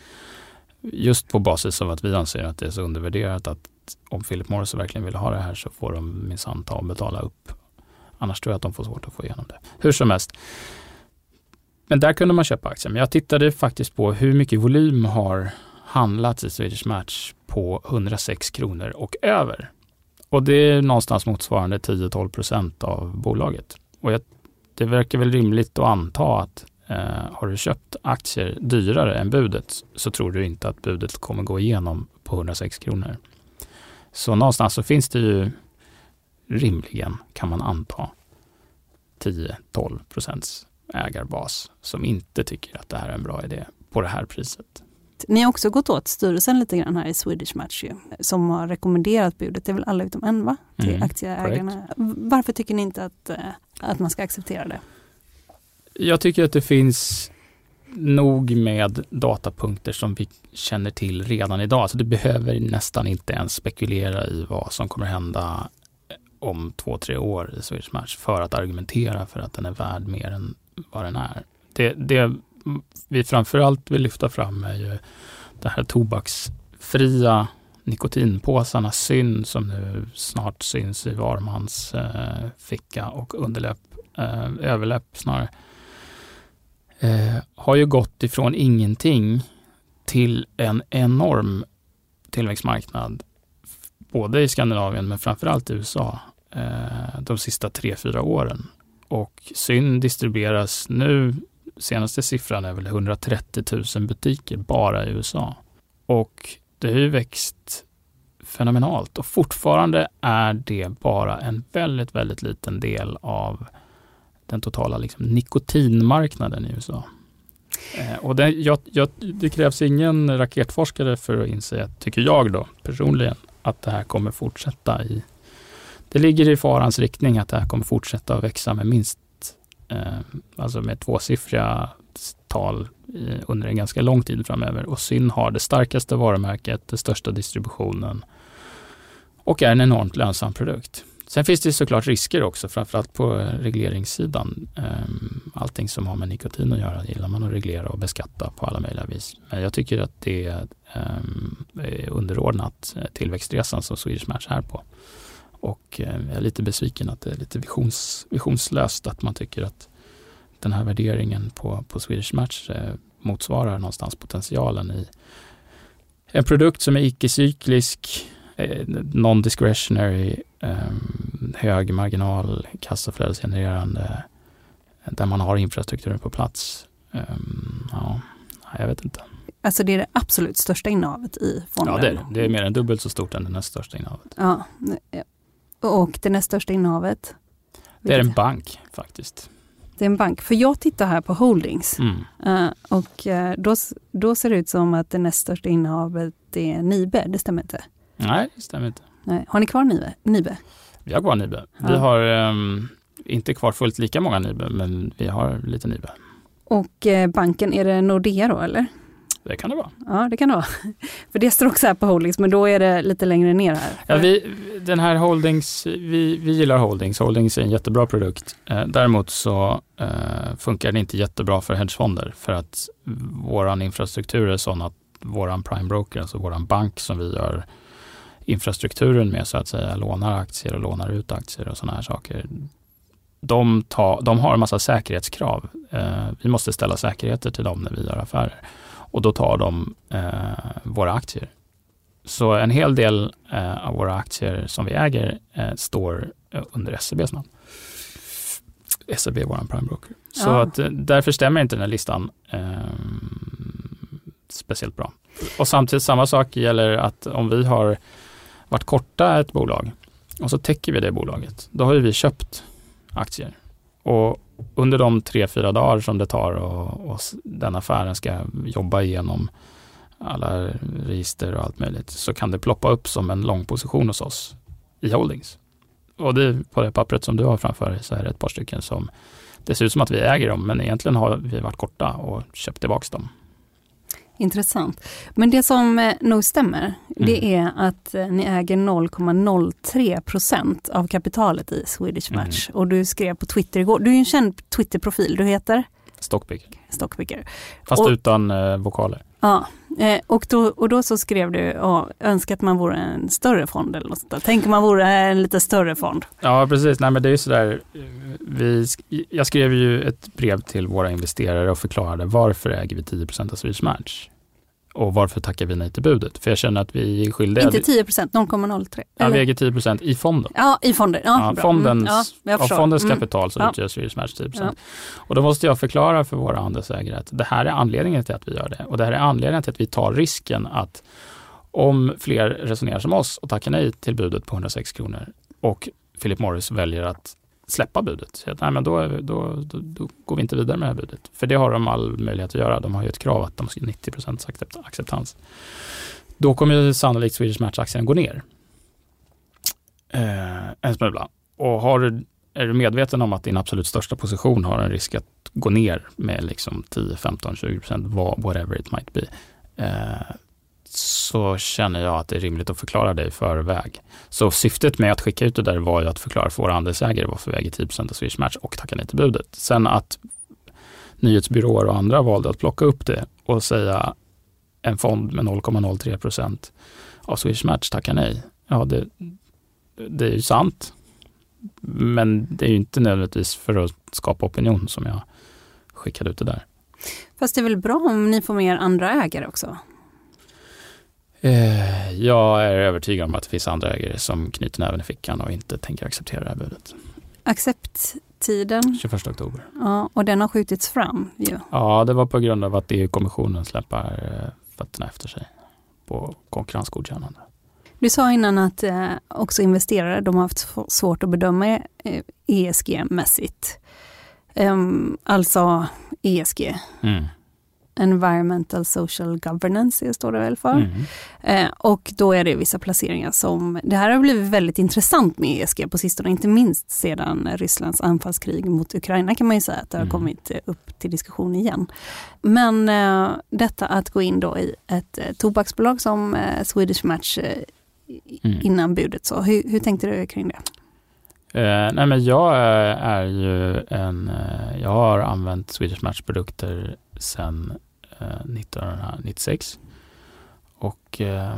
[SPEAKER 3] Just på basis av att vi anser att det är så undervärderat att om Philip Morris verkligen vill ha det här så får de minsann ta och betala upp. Annars tror jag att de får svårt att få igenom det. Hur som helst. Men där kunde man köpa aktier. Men jag tittade faktiskt på hur mycket volym har handlats i Swedish Match på 106 kronor och över. Och det är någonstans motsvarande 10-12 procent av bolaget. Och jag, det verkar väl rimligt att anta att eh, har du köpt aktier dyrare än budet så tror du inte att budet kommer gå igenom på 106 kronor. Så någonstans så finns det ju rimligen, kan man anta, 10-12 procents ägarbas som inte tycker att det här är en bra idé på det här priset.
[SPEAKER 2] Ni har också gått åt styrelsen lite grann här i Swedish Match ju, som har rekommenderat budet, det är väl alla utom en va? Till mm, aktieägarna. Correct. Varför tycker ni inte att, eh, att man ska acceptera det?
[SPEAKER 3] Jag tycker att det finns nog med datapunkter som vi känner till redan idag. Alltså du behöver nästan inte ens spekulera i vad som kommer hända om två, tre år i Swedish Match för att argumentera för att den är värd mer än vad den är. Det, det vi framförallt vill lyfta fram är ju det här tobaksfria nikotinpåsarna Syn som nu snart syns i var mans eh, ficka och underläpp, eh, överläpp snarare. Eh, har ju gått ifrån ingenting till en enorm tillväxtmarknad. Både i Skandinavien men framförallt i USA eh, de sista tre, fyra åren. Och Syn distribueras nu, senaste siffran är väl 130 000 butiker bara i USA. Och det har ju växt fenomenalt och fortfarande är det bara en väldigt, väldigt liten del av den totala liksom, nikotinmarknaden i USA. Eh, och det, jag, jag, det krävs ingen raketforskare för att inse, tycker jag då personligen, att det här kommer fortsätta i... Det ligger i farans riktning att det här kommer fortsätta att växa med minst, Eh, alltså med tvåsiffriga tal eh, under en ganska lång tid framöver. Och Syn har det starkaste varumärket, den största distributionen och är en enormt lönsam produkt. Sen finns det såklart risker också, framförallt på regleringssidan. Eh, allting som har med nikotin att göra gillar man att reglera och beskatta på alla möjliga vis. Men jag tycker att det är underordnat tillväxtresan som Swedish Match är på. Och ehm, jag är lite besviken att det är lite visions, visionslöst att man tycker att den här värderingen på, på Swedish Match eh, motsvarar någonstans potentialen i en produkt som är icke-cyklisk, eh, non-discretionary, hög marginal, kassaflödesgenererande, där man har infrastrukturen på plats. Ja, jag vet inte.
[SPEAKER 2] Alltså det är det absolut största innehavet i fonden?
[SPEAKER 3] Ja, det är det. Det är mer än dubbelt så stort än det näst största innehavet.
[SPEAKER 2] Ja, och det näst största innehavet?
[SPEAKER 3] Det är en bank faktiskt.
[SPEAKER 2] Det är en bank. För jag tittar här på Holdings mm. uh, och uh, då, då ser det ut som att det näst största innehavet är Nibe. Det stämmer inte?
[SPEAKER 3] Nej, det stämmer inte.
[SPEAKER 2] Nej. Har ni kvar Nibe? Nibe?
[SPEAKER 3] Vi har kvar Nibe. Ja. Vi har um, inte kvar fullt lika många Nibe, men vi har lite Nibe.
[SPEAKER 2] Och uh, banken, är det Nordea då eller?
[SPEAKER 3] Det kan det vara.
[SPEAKER 2] Ja, det kan det vara. För det står också här på Holdings, men då är det lite längre ner här.
[SPEAKER 3] Ja, vi, den här Holdings, vi, vi gillar Holdings. Holdings är en jättebra produkt. Eh, däremot så eh, funkar den inte jättebra för hedgefonder för att vår infrastruktur är sån att vår prime broker, alltså vår bank som vi gör infrastrukturen med så att säga, lånar aktier och lånar ut aktier och sådana här saker. De, tar, de har en massa säkerhetskrav. Eh, vi måste ställa säkerheter till dem när vi gör affärer och då tar de eh, våra aktier. Så en hel del eh, av våra aktier som vi äger eh, står under SEBs namn. SEB är vår prime broker. Så ja. att, därför stämmer inte den här listan ehm, speciellt bra. Och samtidigt samma sak gäller att om vi har varit korta ett bolag och så täcker vi det bolaget, då har vi köpt aktier. Och under de tre, fyra dagar som det tar och, och den affären ska jobba igenom alla register och allt möjligt så kan det ploppa upp som en lång position hos oss i Holdings. Och det, på det pappret som du har framför dig så är det ett par stycken som det ser ut som att vi äger dem men egentligen har vi varit korta och köpt tillbaka dem.
[SPEAKER 2] Intressant. Men det som eh, nog stämmer, mm. det är att eh, ni äger 0,03 procent av kapitalet i Swedish mm. Match. Mm. Och du skrev på Twitter igår, du är en känd Twitter-profil, du heter?
[SPEAKER 3] Stockpicker.
[SPEAKER 2] Stockpicker.
[SPEAKER 3] Fast och, utan eh, vokaler.
[SPEAKER 2] Ja, eh, och, då, och då så skrev du, ja, önskar att man vore en större fond eller något sånt där. Tänk om man vore en lite större fond.
[SPEAKER 3] Ja, precis. Nej, men det är ju sådär, vi, jag skrev ju ett brev till våra investerare och förklarade varför äger vi 10% av Swedish Match? Och varför tackar vi nej till budet? För jag känner att vi är skyldiga.
[SPEAKER 2] Inte 10% 0,03?
[SPEAKER 3] Ja, vi äger 10 i fonden.
[SPEAKER 2] Ja, i fonden. Ja,
[SPEAKER 3] ja, fondens, mm, ja, av fondens mm. kapital så mm. utgör Swedish Match 10 ja. Och då måste jag förklara för våra andelsägare att det här är anledningen till att vi gör det. Och det här är anledningen till att vi tar risken att om fler resonerar som oss och tackar nej till budet på 106 kronor och Philip Morris väljer att släppa budet. Så att, nej, men då, då, då, då, går vi inte vidare med det här budet. För det har de all möjlighet att göra. De har ju ett krav att de ska 90 procents acceptans. Då kommer ju sannolikt Swedish Match-aktien gå ner. Eh, en smula. Och har du, är du medveten om att din absolut största position har en risk att gå ner med liksom 10, 15, 20 procent, whatever it might be. Eh, så känner jag att det är rimligt att förklara det i förväg. Så syftet med att skicka ut det där var ju att förklara för våra andelsägare varför vi äger 10 av Swedish Match och tacka nej till budet. Sen att nyhetsbyråer och andra valde att plocka upp det och säga en fond med 0,03 procent av Swedish Match tackar nej. Ja, det, det är ju sant. Men det är ju inte nödvändigtvis för att skapa opinion som jag skickade ut det där.
[SPEAKER 2] Fast det är väl bra om ni får med er andra ägare också?
[SPEAKER 3] Eh, jag är övertygad om att det finns andra ägare som knyter näven i fickan och inte tänker acceptera det här budet.
[SPEAKER 2] Accepttiden?
[SPEAKER 3] 21 oktober.
[SPEAKER 2] Ja, och den har skjutits fram ju.
[SPEAKER 3] Ja, det var på grund av att EU-kommissionen släpper eh, fötterna efter sig på konkurrensgodkännande.
[SPEAKER 2] Du sa innan att eh, också investerare, de har haft svårt att bedöma ESG-mässigt. Um, alltså ESG. Mm. Environmental Social Governance står det väl för. Mm. Eh, och då är det vissa placeringar som, det här har blivit väldigt intressant med ESG på sistone, inte minst sedan Rysslands anfallskrig mot Ukraina kan man ju säga att det har mm. kommit upp till diskussion igen. Men eh, detta att gå in då i ett eh, tobaksbolag som eh, Swedish Match eh, mm. innan budet, så hur, hur tänkte du kring det?
[SPEAKER 3] Eh, nej men jag är ju en, eh, jag har använt Swedish Match produkter sedan eh, 1996. Och, eh,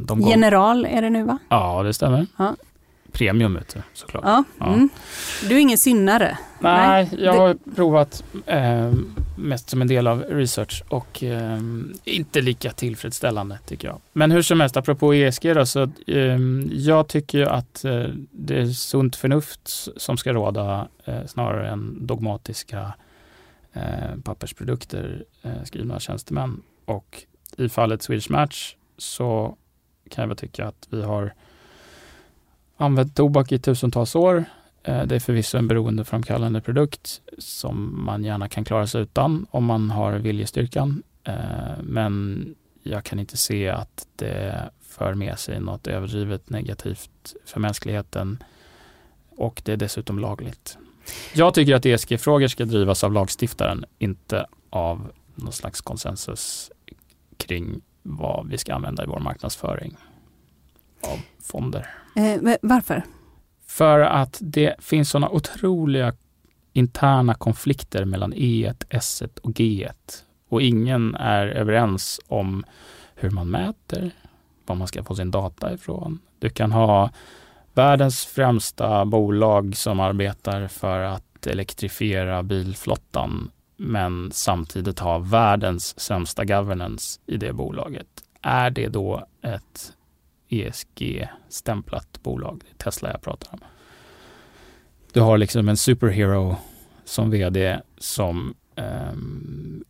[SPEAKER 2] de General är det nu va?
[SPEAKER 3] Ja, det stämmer. Ja premium vet du, såklart.
[SPEAKER 2] Ja, ja. Mm. Du är ingen synnare?
[SPEAKER 3] Nej, Nej jag har det... provat eh, mest som en del av research och eh, inte lika tillfredsställande tycker jag. Men hur som helst, apropå ESG då, så eh, jag tycker att eh, det är sunt förnuft som ska råda eh, snarare än dogmatiska eh, pappersprodukter eh, skrivna av tjänstemän. Och i fallet Swedish Match så kan jag väl tycka att vi har använt tobak i tusentals år. Eh, det är förvisso en beroendeframkallande produkt som man gärna kan klara sig utan om man har viljestyrkan. Eh, men jag kan inte se att det för med sig något överdrivet negativt för mänskligheten och det är dessutom lagligt. Jag tycker att ESG-frågor ska drivas av lagstiftaren, inte av någon slags konsensus kring vad vi ska använda i vår marknadsföring av fonder.
[SPEAKER 2] Eh, varför?
[SPEAKER 3] För att det finns sådana otroliga interna konflikter mellan E1, S1 och G1. Och ingen är överens om hur man mäter, var man ska få sin data ifrån. Du kan ha världens främsta bolag som arbetar för att elektrifiera bilflottan men samtidigt ha världens sämsta governance i det bolaget. Är det då ett ESG-stämplat bolag. Det är Tesla jag pratar om. Du har liksom en superhero som vd som eh,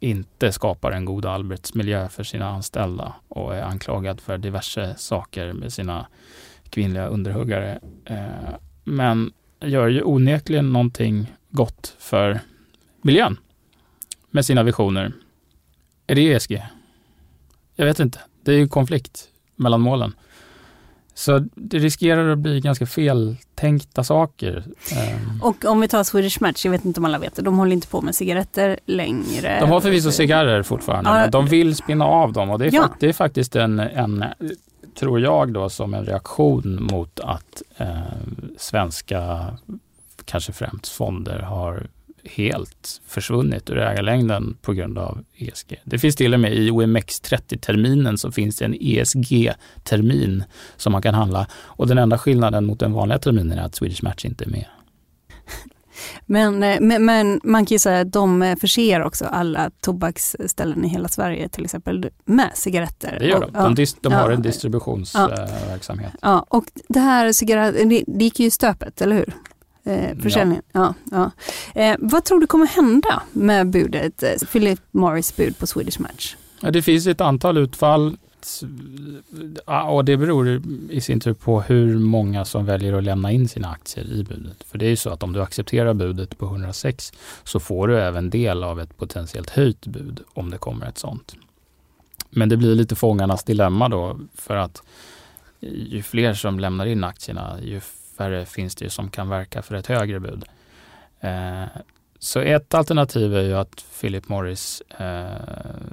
[SPEAKER 3] inte skapar en god arbetsmiljö för sina anställda och är anklagad för diverse saker med sina kvinnliga underhuggare. Uh, men gör ju onekligen någonting gott för miljön med sina visioner. Är det ESG? Jag vet inte. Det är ju konflikt mellan målen. Så det riskerar att bli ganska feltänkta saker.
[SPEAKER 2] Ehm. Och om vi tar Swedish Match, jag vet inte om alla vet det, de håller inte på med cigaretter längre.
[SPEAKER 3] De har förvisso cigarrer fortfarande, ja. de vill spinna av dem och det är, ja. det är faktiskt en, en, tror jag då, som en reaktion mot att eh, svenska, kanske främst fonder, har helt försvunnit ur ägarlängden på grund av ESG. Det finns till och med i OMX30-terminen så finns det en ESG-termin som man kan handla och den enda skillnaden mot den vanliga terminen är att Swedish Match inte är med.
[SPEAKER 2] Men, eh, men, men, man kan ju säga att de förser också alla tobaksställen i hela Sverige till exempel med cigaretter.
[SPEAKER 3] Det gör de. De, de, de har en distributionsverksamhet.
[SPEAKER 2] Ja. ja. och det här cigaretter, det, det gick ju stöpet, eller hur? eh, försäljningen. Ja. Ja, ja. Eh, vad tror du kommer hända med budet, eh, Philip Morris bud på Swedish Match?
[SPEAKER 3] Ja, det finns ett antal utfall och det beror i sin tur på hur många som väljer att lämna in sina aktier i budet. För det är ju så att om du accepterar budet på 106 så får du även del av ett potentiellt höjt bud om det kommer ett sånt. Men det blir lite fångarnas dilemma då för att ju fler som lämnar in aktierna, ju färre finns det ju som kan verka för ett högre bud. Eh, så ett alternativ är ju att Philip Morris eh,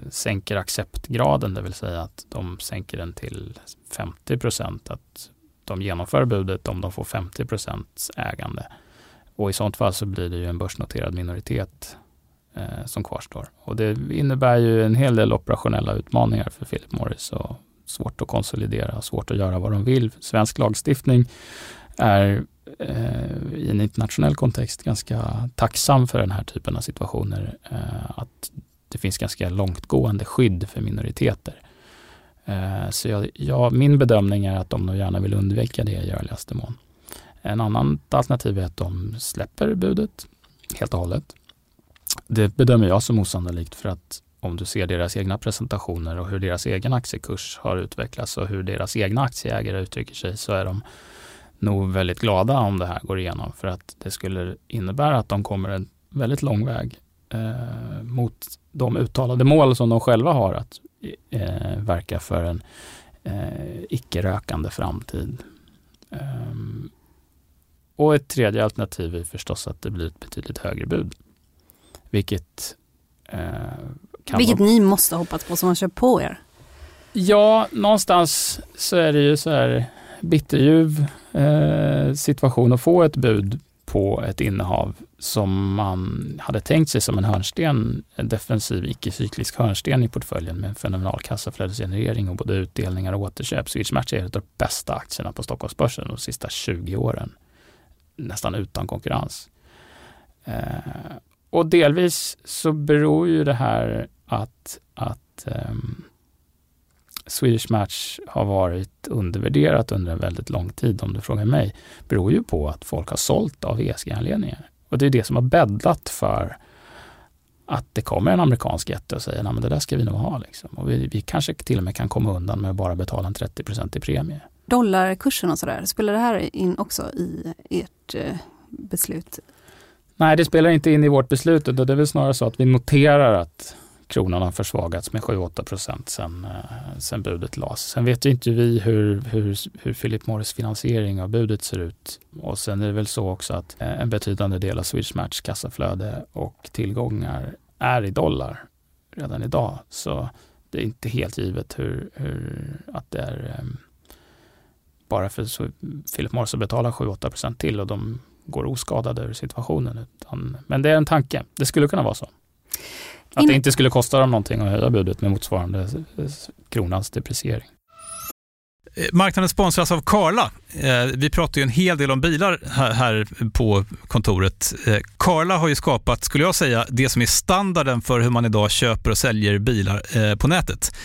[SPEAKER 3] sänker acceptgraden, det vill säga att de sänker den till 50 procent. Att de genomför budet om de får 50 procents ägande. Och i sånt fall så blir det ju en börsnoterad minoritet eh, som kvarstår. Och det innebär ju en hel del operationella utmaningar för Philip Morris och svårt att konsolidera, svårt att göra vad de vill. Svensk lagstiftning är Eh, i en internationell kontext ganska tacksam för den här typen av situationer. Eh, att det finns ganska långtgående skydd för minoriteter. Eh, så jag, jag, min bedömning är att de nog gärna vill undvika det i görligaste mån. En annan alternativ är att de släpper budet helt och hållet. Det bedömer jag som osannolikt för att om du ser deras egna presentationer och hur deras egen aktiekurs har utvecklats och hur deras egna aktieägare uttrycker sig så är de nog väldigt glada om det här går igenom för att det skulle innebära att de kommer en väldigt lång väg eh, mot de uttalade mål som de själva har att eh, verka för en eh, icke-rökande framtid. Um, och ett tredje alternativ är förstås att det blir ett betydligt högre bud. Vilket
[SPEAKER 2] eh, Vilket vara... ni måste hoppas på som har köpt på er.
[SPEAKER 3] Ja, någonstans så är det ju så här bitterljuv eh, situation att få ett bud på ett innehav som man hade tänkt sig som en hörnsten, en defensiv icke-cyklisk hörnsten i portföljen med en fenomenal kassaflödesgenerering och både utdelningar och återköp. Swedish Match är ett av de bästa aktierna på Stockholmsbörsen de sista 20 åren. Nästan utan konkurrens. Eh, och delvis så beror ju det här att, att um, Swedish Match har varit undervärderat under en väldigt lång tid, om du frågar mig, beror ju på att folk har sålt av ESG-anledningar. Och det är det som har bäddat för att det kommer en amerikansk jätte och säger att det där ska vi nog ha. Liksom. Och vi, vi, kanske till och med kan komma undan med att bara betala en 30% i premie.
[SPEAKER 2] Dollarkursen och sådär, spelar det här in också i ert eh, beslut?
[SPEAKER 3] Nej, det spelar inte in i vårt beslut. Det är väl snarare så att vi noterar att kronan har försvagats med 7-8 procent sen, eh, sen budet lades. Sen vet ju inte vi hur, hur, hur Philip Morris finansiering av budet ser ut. Och sen är det väl så också att eh, en betydande del av Swedish Match kassaflöde och tillgångar är i dollar redan idag. Så det är inte helt givet hur, hur att det är um, bara för så Philip Morris att betala 7-8 procent till och de går oskadade ur situationen. Utan, men det är en tanke. Det skulle kunna vara så. Att det inte skulle kosta dem någonting att höja budet med motsvarande kronans depreciering.
[SPEAKER 1] Eh, marknaden sponsras av Karla. Eh, vi pratar ju en hel del om bilar här på kontoret. Eh, Karla har ju skapat, skulle jag säga, det som är standarden för hur man idag köper och säljer bilar på nätet.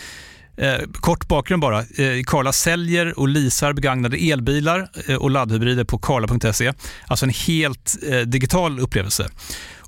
[SPEAKER 1] Kort bakgrund bara. Karla säljer och leasar begagnade elbilar och laddhybrider på karla.se. Alltså en helt digital upplevelse.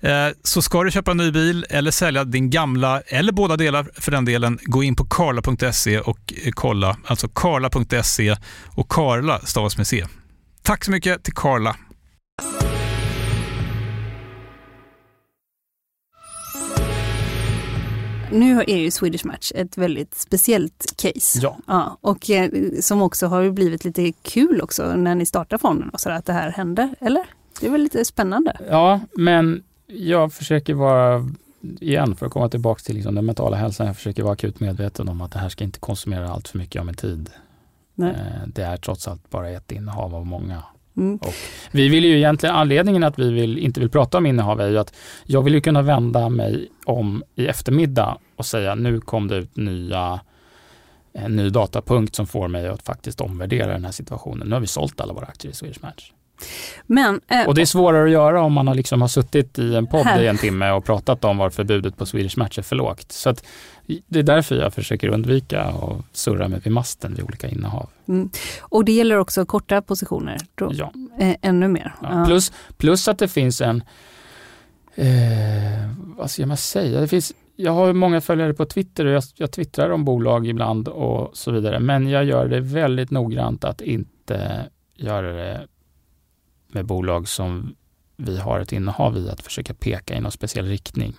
[SPEAKER 1] Eh, så ska du köpa en ny bil eller sälja din gamla, eller båda delar för den delen, gå in på karla.se och kolla. Alltså karla.se och Karla stavas med C. Tack så mycket till Karla.
[SPEAKER 2] Nu är ju Swedish Match ett väldigt speciellt case.
[SPEAKER 3] Ja.
[SPEAKER 2] ja och eh, som också har blivit lite kul också när ni startar fonden och så att det här hände, eller? Det är väl lite spännande?
[SPEAKER 3] Ja, men jag försöker vara, igen för att komma tillbaka till liksom den mentala hälsan, jag försöker vara akut medveten om att det här ska inte konsumera allt för mycket av min tid. Nej. Eh, det är trots allt bara ett innehav av många. Mm. Vi vill ju egentligen, anledningen att vi vill, inte vill prata om innehav är ju att jag vill ju kunna vända mig om i eftermiddag och säga nu kom det ut nya en ny datapunkt som får mig att faktiskt omvärdera den här situationen. Nu har vi sålt alla våra aktier i Swedish Match.
[SPEAKER 2] Men, eh,
[SPEAKER 3] och det är svårare att göra om man har, liksom har suttit i en podd
[SPEAKER 2] Här.
[SPEAKER 3] i en timme och pratat om varför budet på Swedish Match är för lågt. Så att, det är därför jag försöker undvika att surra mig vid masten vid olika innehav.
[SPEAKER 2] mm. Och det gäller också korta positioner, då,
[SPEAKER 3] Ja.
[SPEAKER 2] eh, ännu mer.
[SPEAKER 3] Ja. Plus, plus att det finns en, eh, vad ska man säga, det finns, jag har många följare på Twitter och jag, jag twittrar om bolag ibland och så vidare. Men jag gör det väldigt noggrant att inte göra det med bolag som vi har ett innehav i, att försöka peka i någon speciell riktning.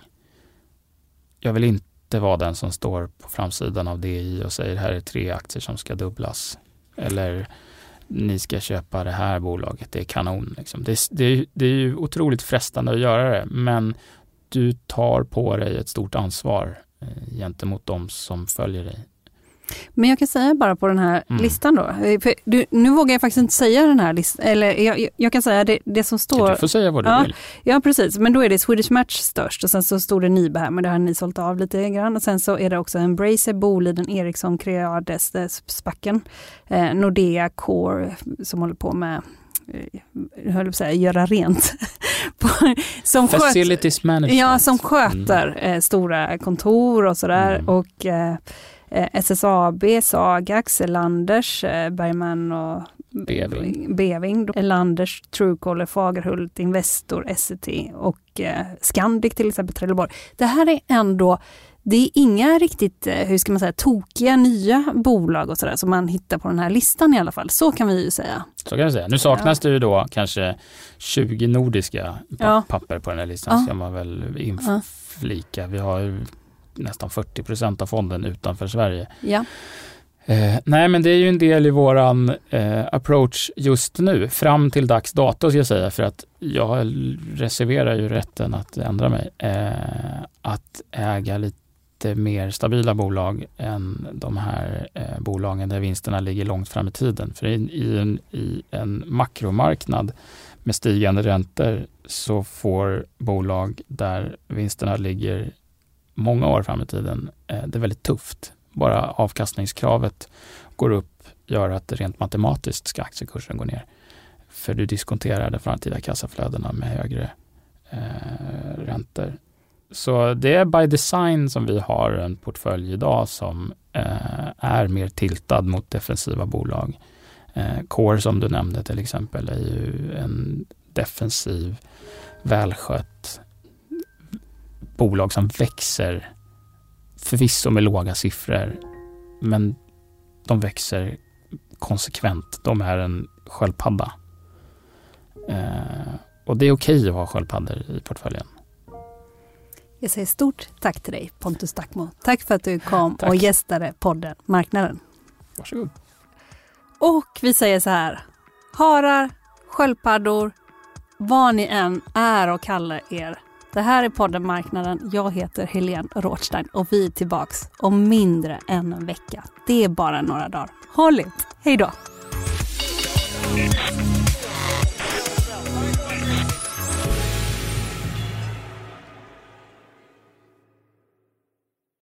[SPEAKER 3] Jag vill inte vara den som står på framsidan av DI och säger här är tre aktier som ska dubblas. Eller ni ska köpa det här bolaget, det är kanon. Liksom. Det, det, det är ju otroligt frestande att göra det, men du tar på dig ett stort ansvar eh, gentemot de som följer dig.
[SPEAKER 2] Men jag kan säga bara på den här
[SPEAKER 3] Mm.
[SPEAKER 2] listan då. Eh, du, nu vågar jag faktiskt inte säga den här listan. Eller jag, jag, kan säga det, det som står.
[SPEAKER 3] Du får säga vad du
[SPEAKER 2] Ja.
[SPEAKER 3] vill.
[SPEAKER 2] Ja precis, men då är det Swedish Match störst och sen så stod det Nibe här, men det har ni sålt av lite grann. Och sen så är det också Embracer, Boliden, Ericsson, Creades, eh, Spacken, eh, Nordea, Core som håller på med eh, jag höll på att säga göra rent. Som sköter,
[SPEAKER 3] Facilities management.
[SPEAKER 2] ja, som sköter eh, stora kontor och sådär.
[SPEAKER 3] Mm.
[SPEAKER 2] Och eh, SSAB, Sagax, Elanders, eh, Bergman och
[SPEAKER 3] Beving.
[SPEAKER 2] Beving, Elanders, Truecaller, Fagerhult, Investor, Essity och eh, Scandic till exempel, Trelleborg. Det här är ändå, det är inga riktigt, eh, hur ska man säga, tokiga nya bolag och sådär som man hittar på den här listan i alla fall. Så kan vi ju säga.
[SPEAKER 3] Så kan jag säga. Nu saknas det ju då kanske 20 nordiska pa-
[SPEAKER 2] Ja.
[SPEAKER 3] papper på den här listan,
[SPEAKER 2] Ja.
[SPEAKER 3] ska man väl
[SPEAKER 2] Ja.
[SPEAKER 3] inflika. Vi har nästan 40 procent av fonden utanför Sverige.
[SPEAKER 2] Ja.
[SPEAKER 3] Eh, nej, men det är ju en del i våran eh, approach just nu, fram till dags dato ska jag säga, för att jag reserverar ju rätten att ändra mig. Eh, att äga lite mer stabila bolag än de här eh, bolagen där vinsterna ligger långt fram i tiden. För i, i, en, i en makromarknad med stigande räntor så får bolag där vinsterna ligger många år fram i tiden, eh, det är väldigt tufft bara avkastningskravet går upp gör att rent matematiskt ska aktiekursen gå ner. För du diskonterar de framtida kassaflödena med högre eh, räntor. Så det är by design som vi har en portfölj idag som eh, är mer tiltad mot defensiva bolag. Eh, Core som du nämnde till exempel är ju en defensiv, välskött bolag som växer förvisso med låga siffror, men de växer konsekvent. De är en sköldpadda. Eh, och det är okej att ha sköldpaddor i portföljen.
[SPEAKER 2] Jag säger stort tack till dig Pontus Dackmo. Tack för att du kom
[SPEAKER 3] Tack.
[SPEAKER 2] och gästade podden Marknaden.
[SPEAKER 3] Varsågod.
[SPEAKER 2] Och vi säger så här. Harar, sköldpaddor, vad ni än är och kallar er. Det här är podden Marknaden. Jag heter Helene Rothstein och vi är tillbaks om mindre än en vecka. Det är bara några dagar. Håll ut. Hej då!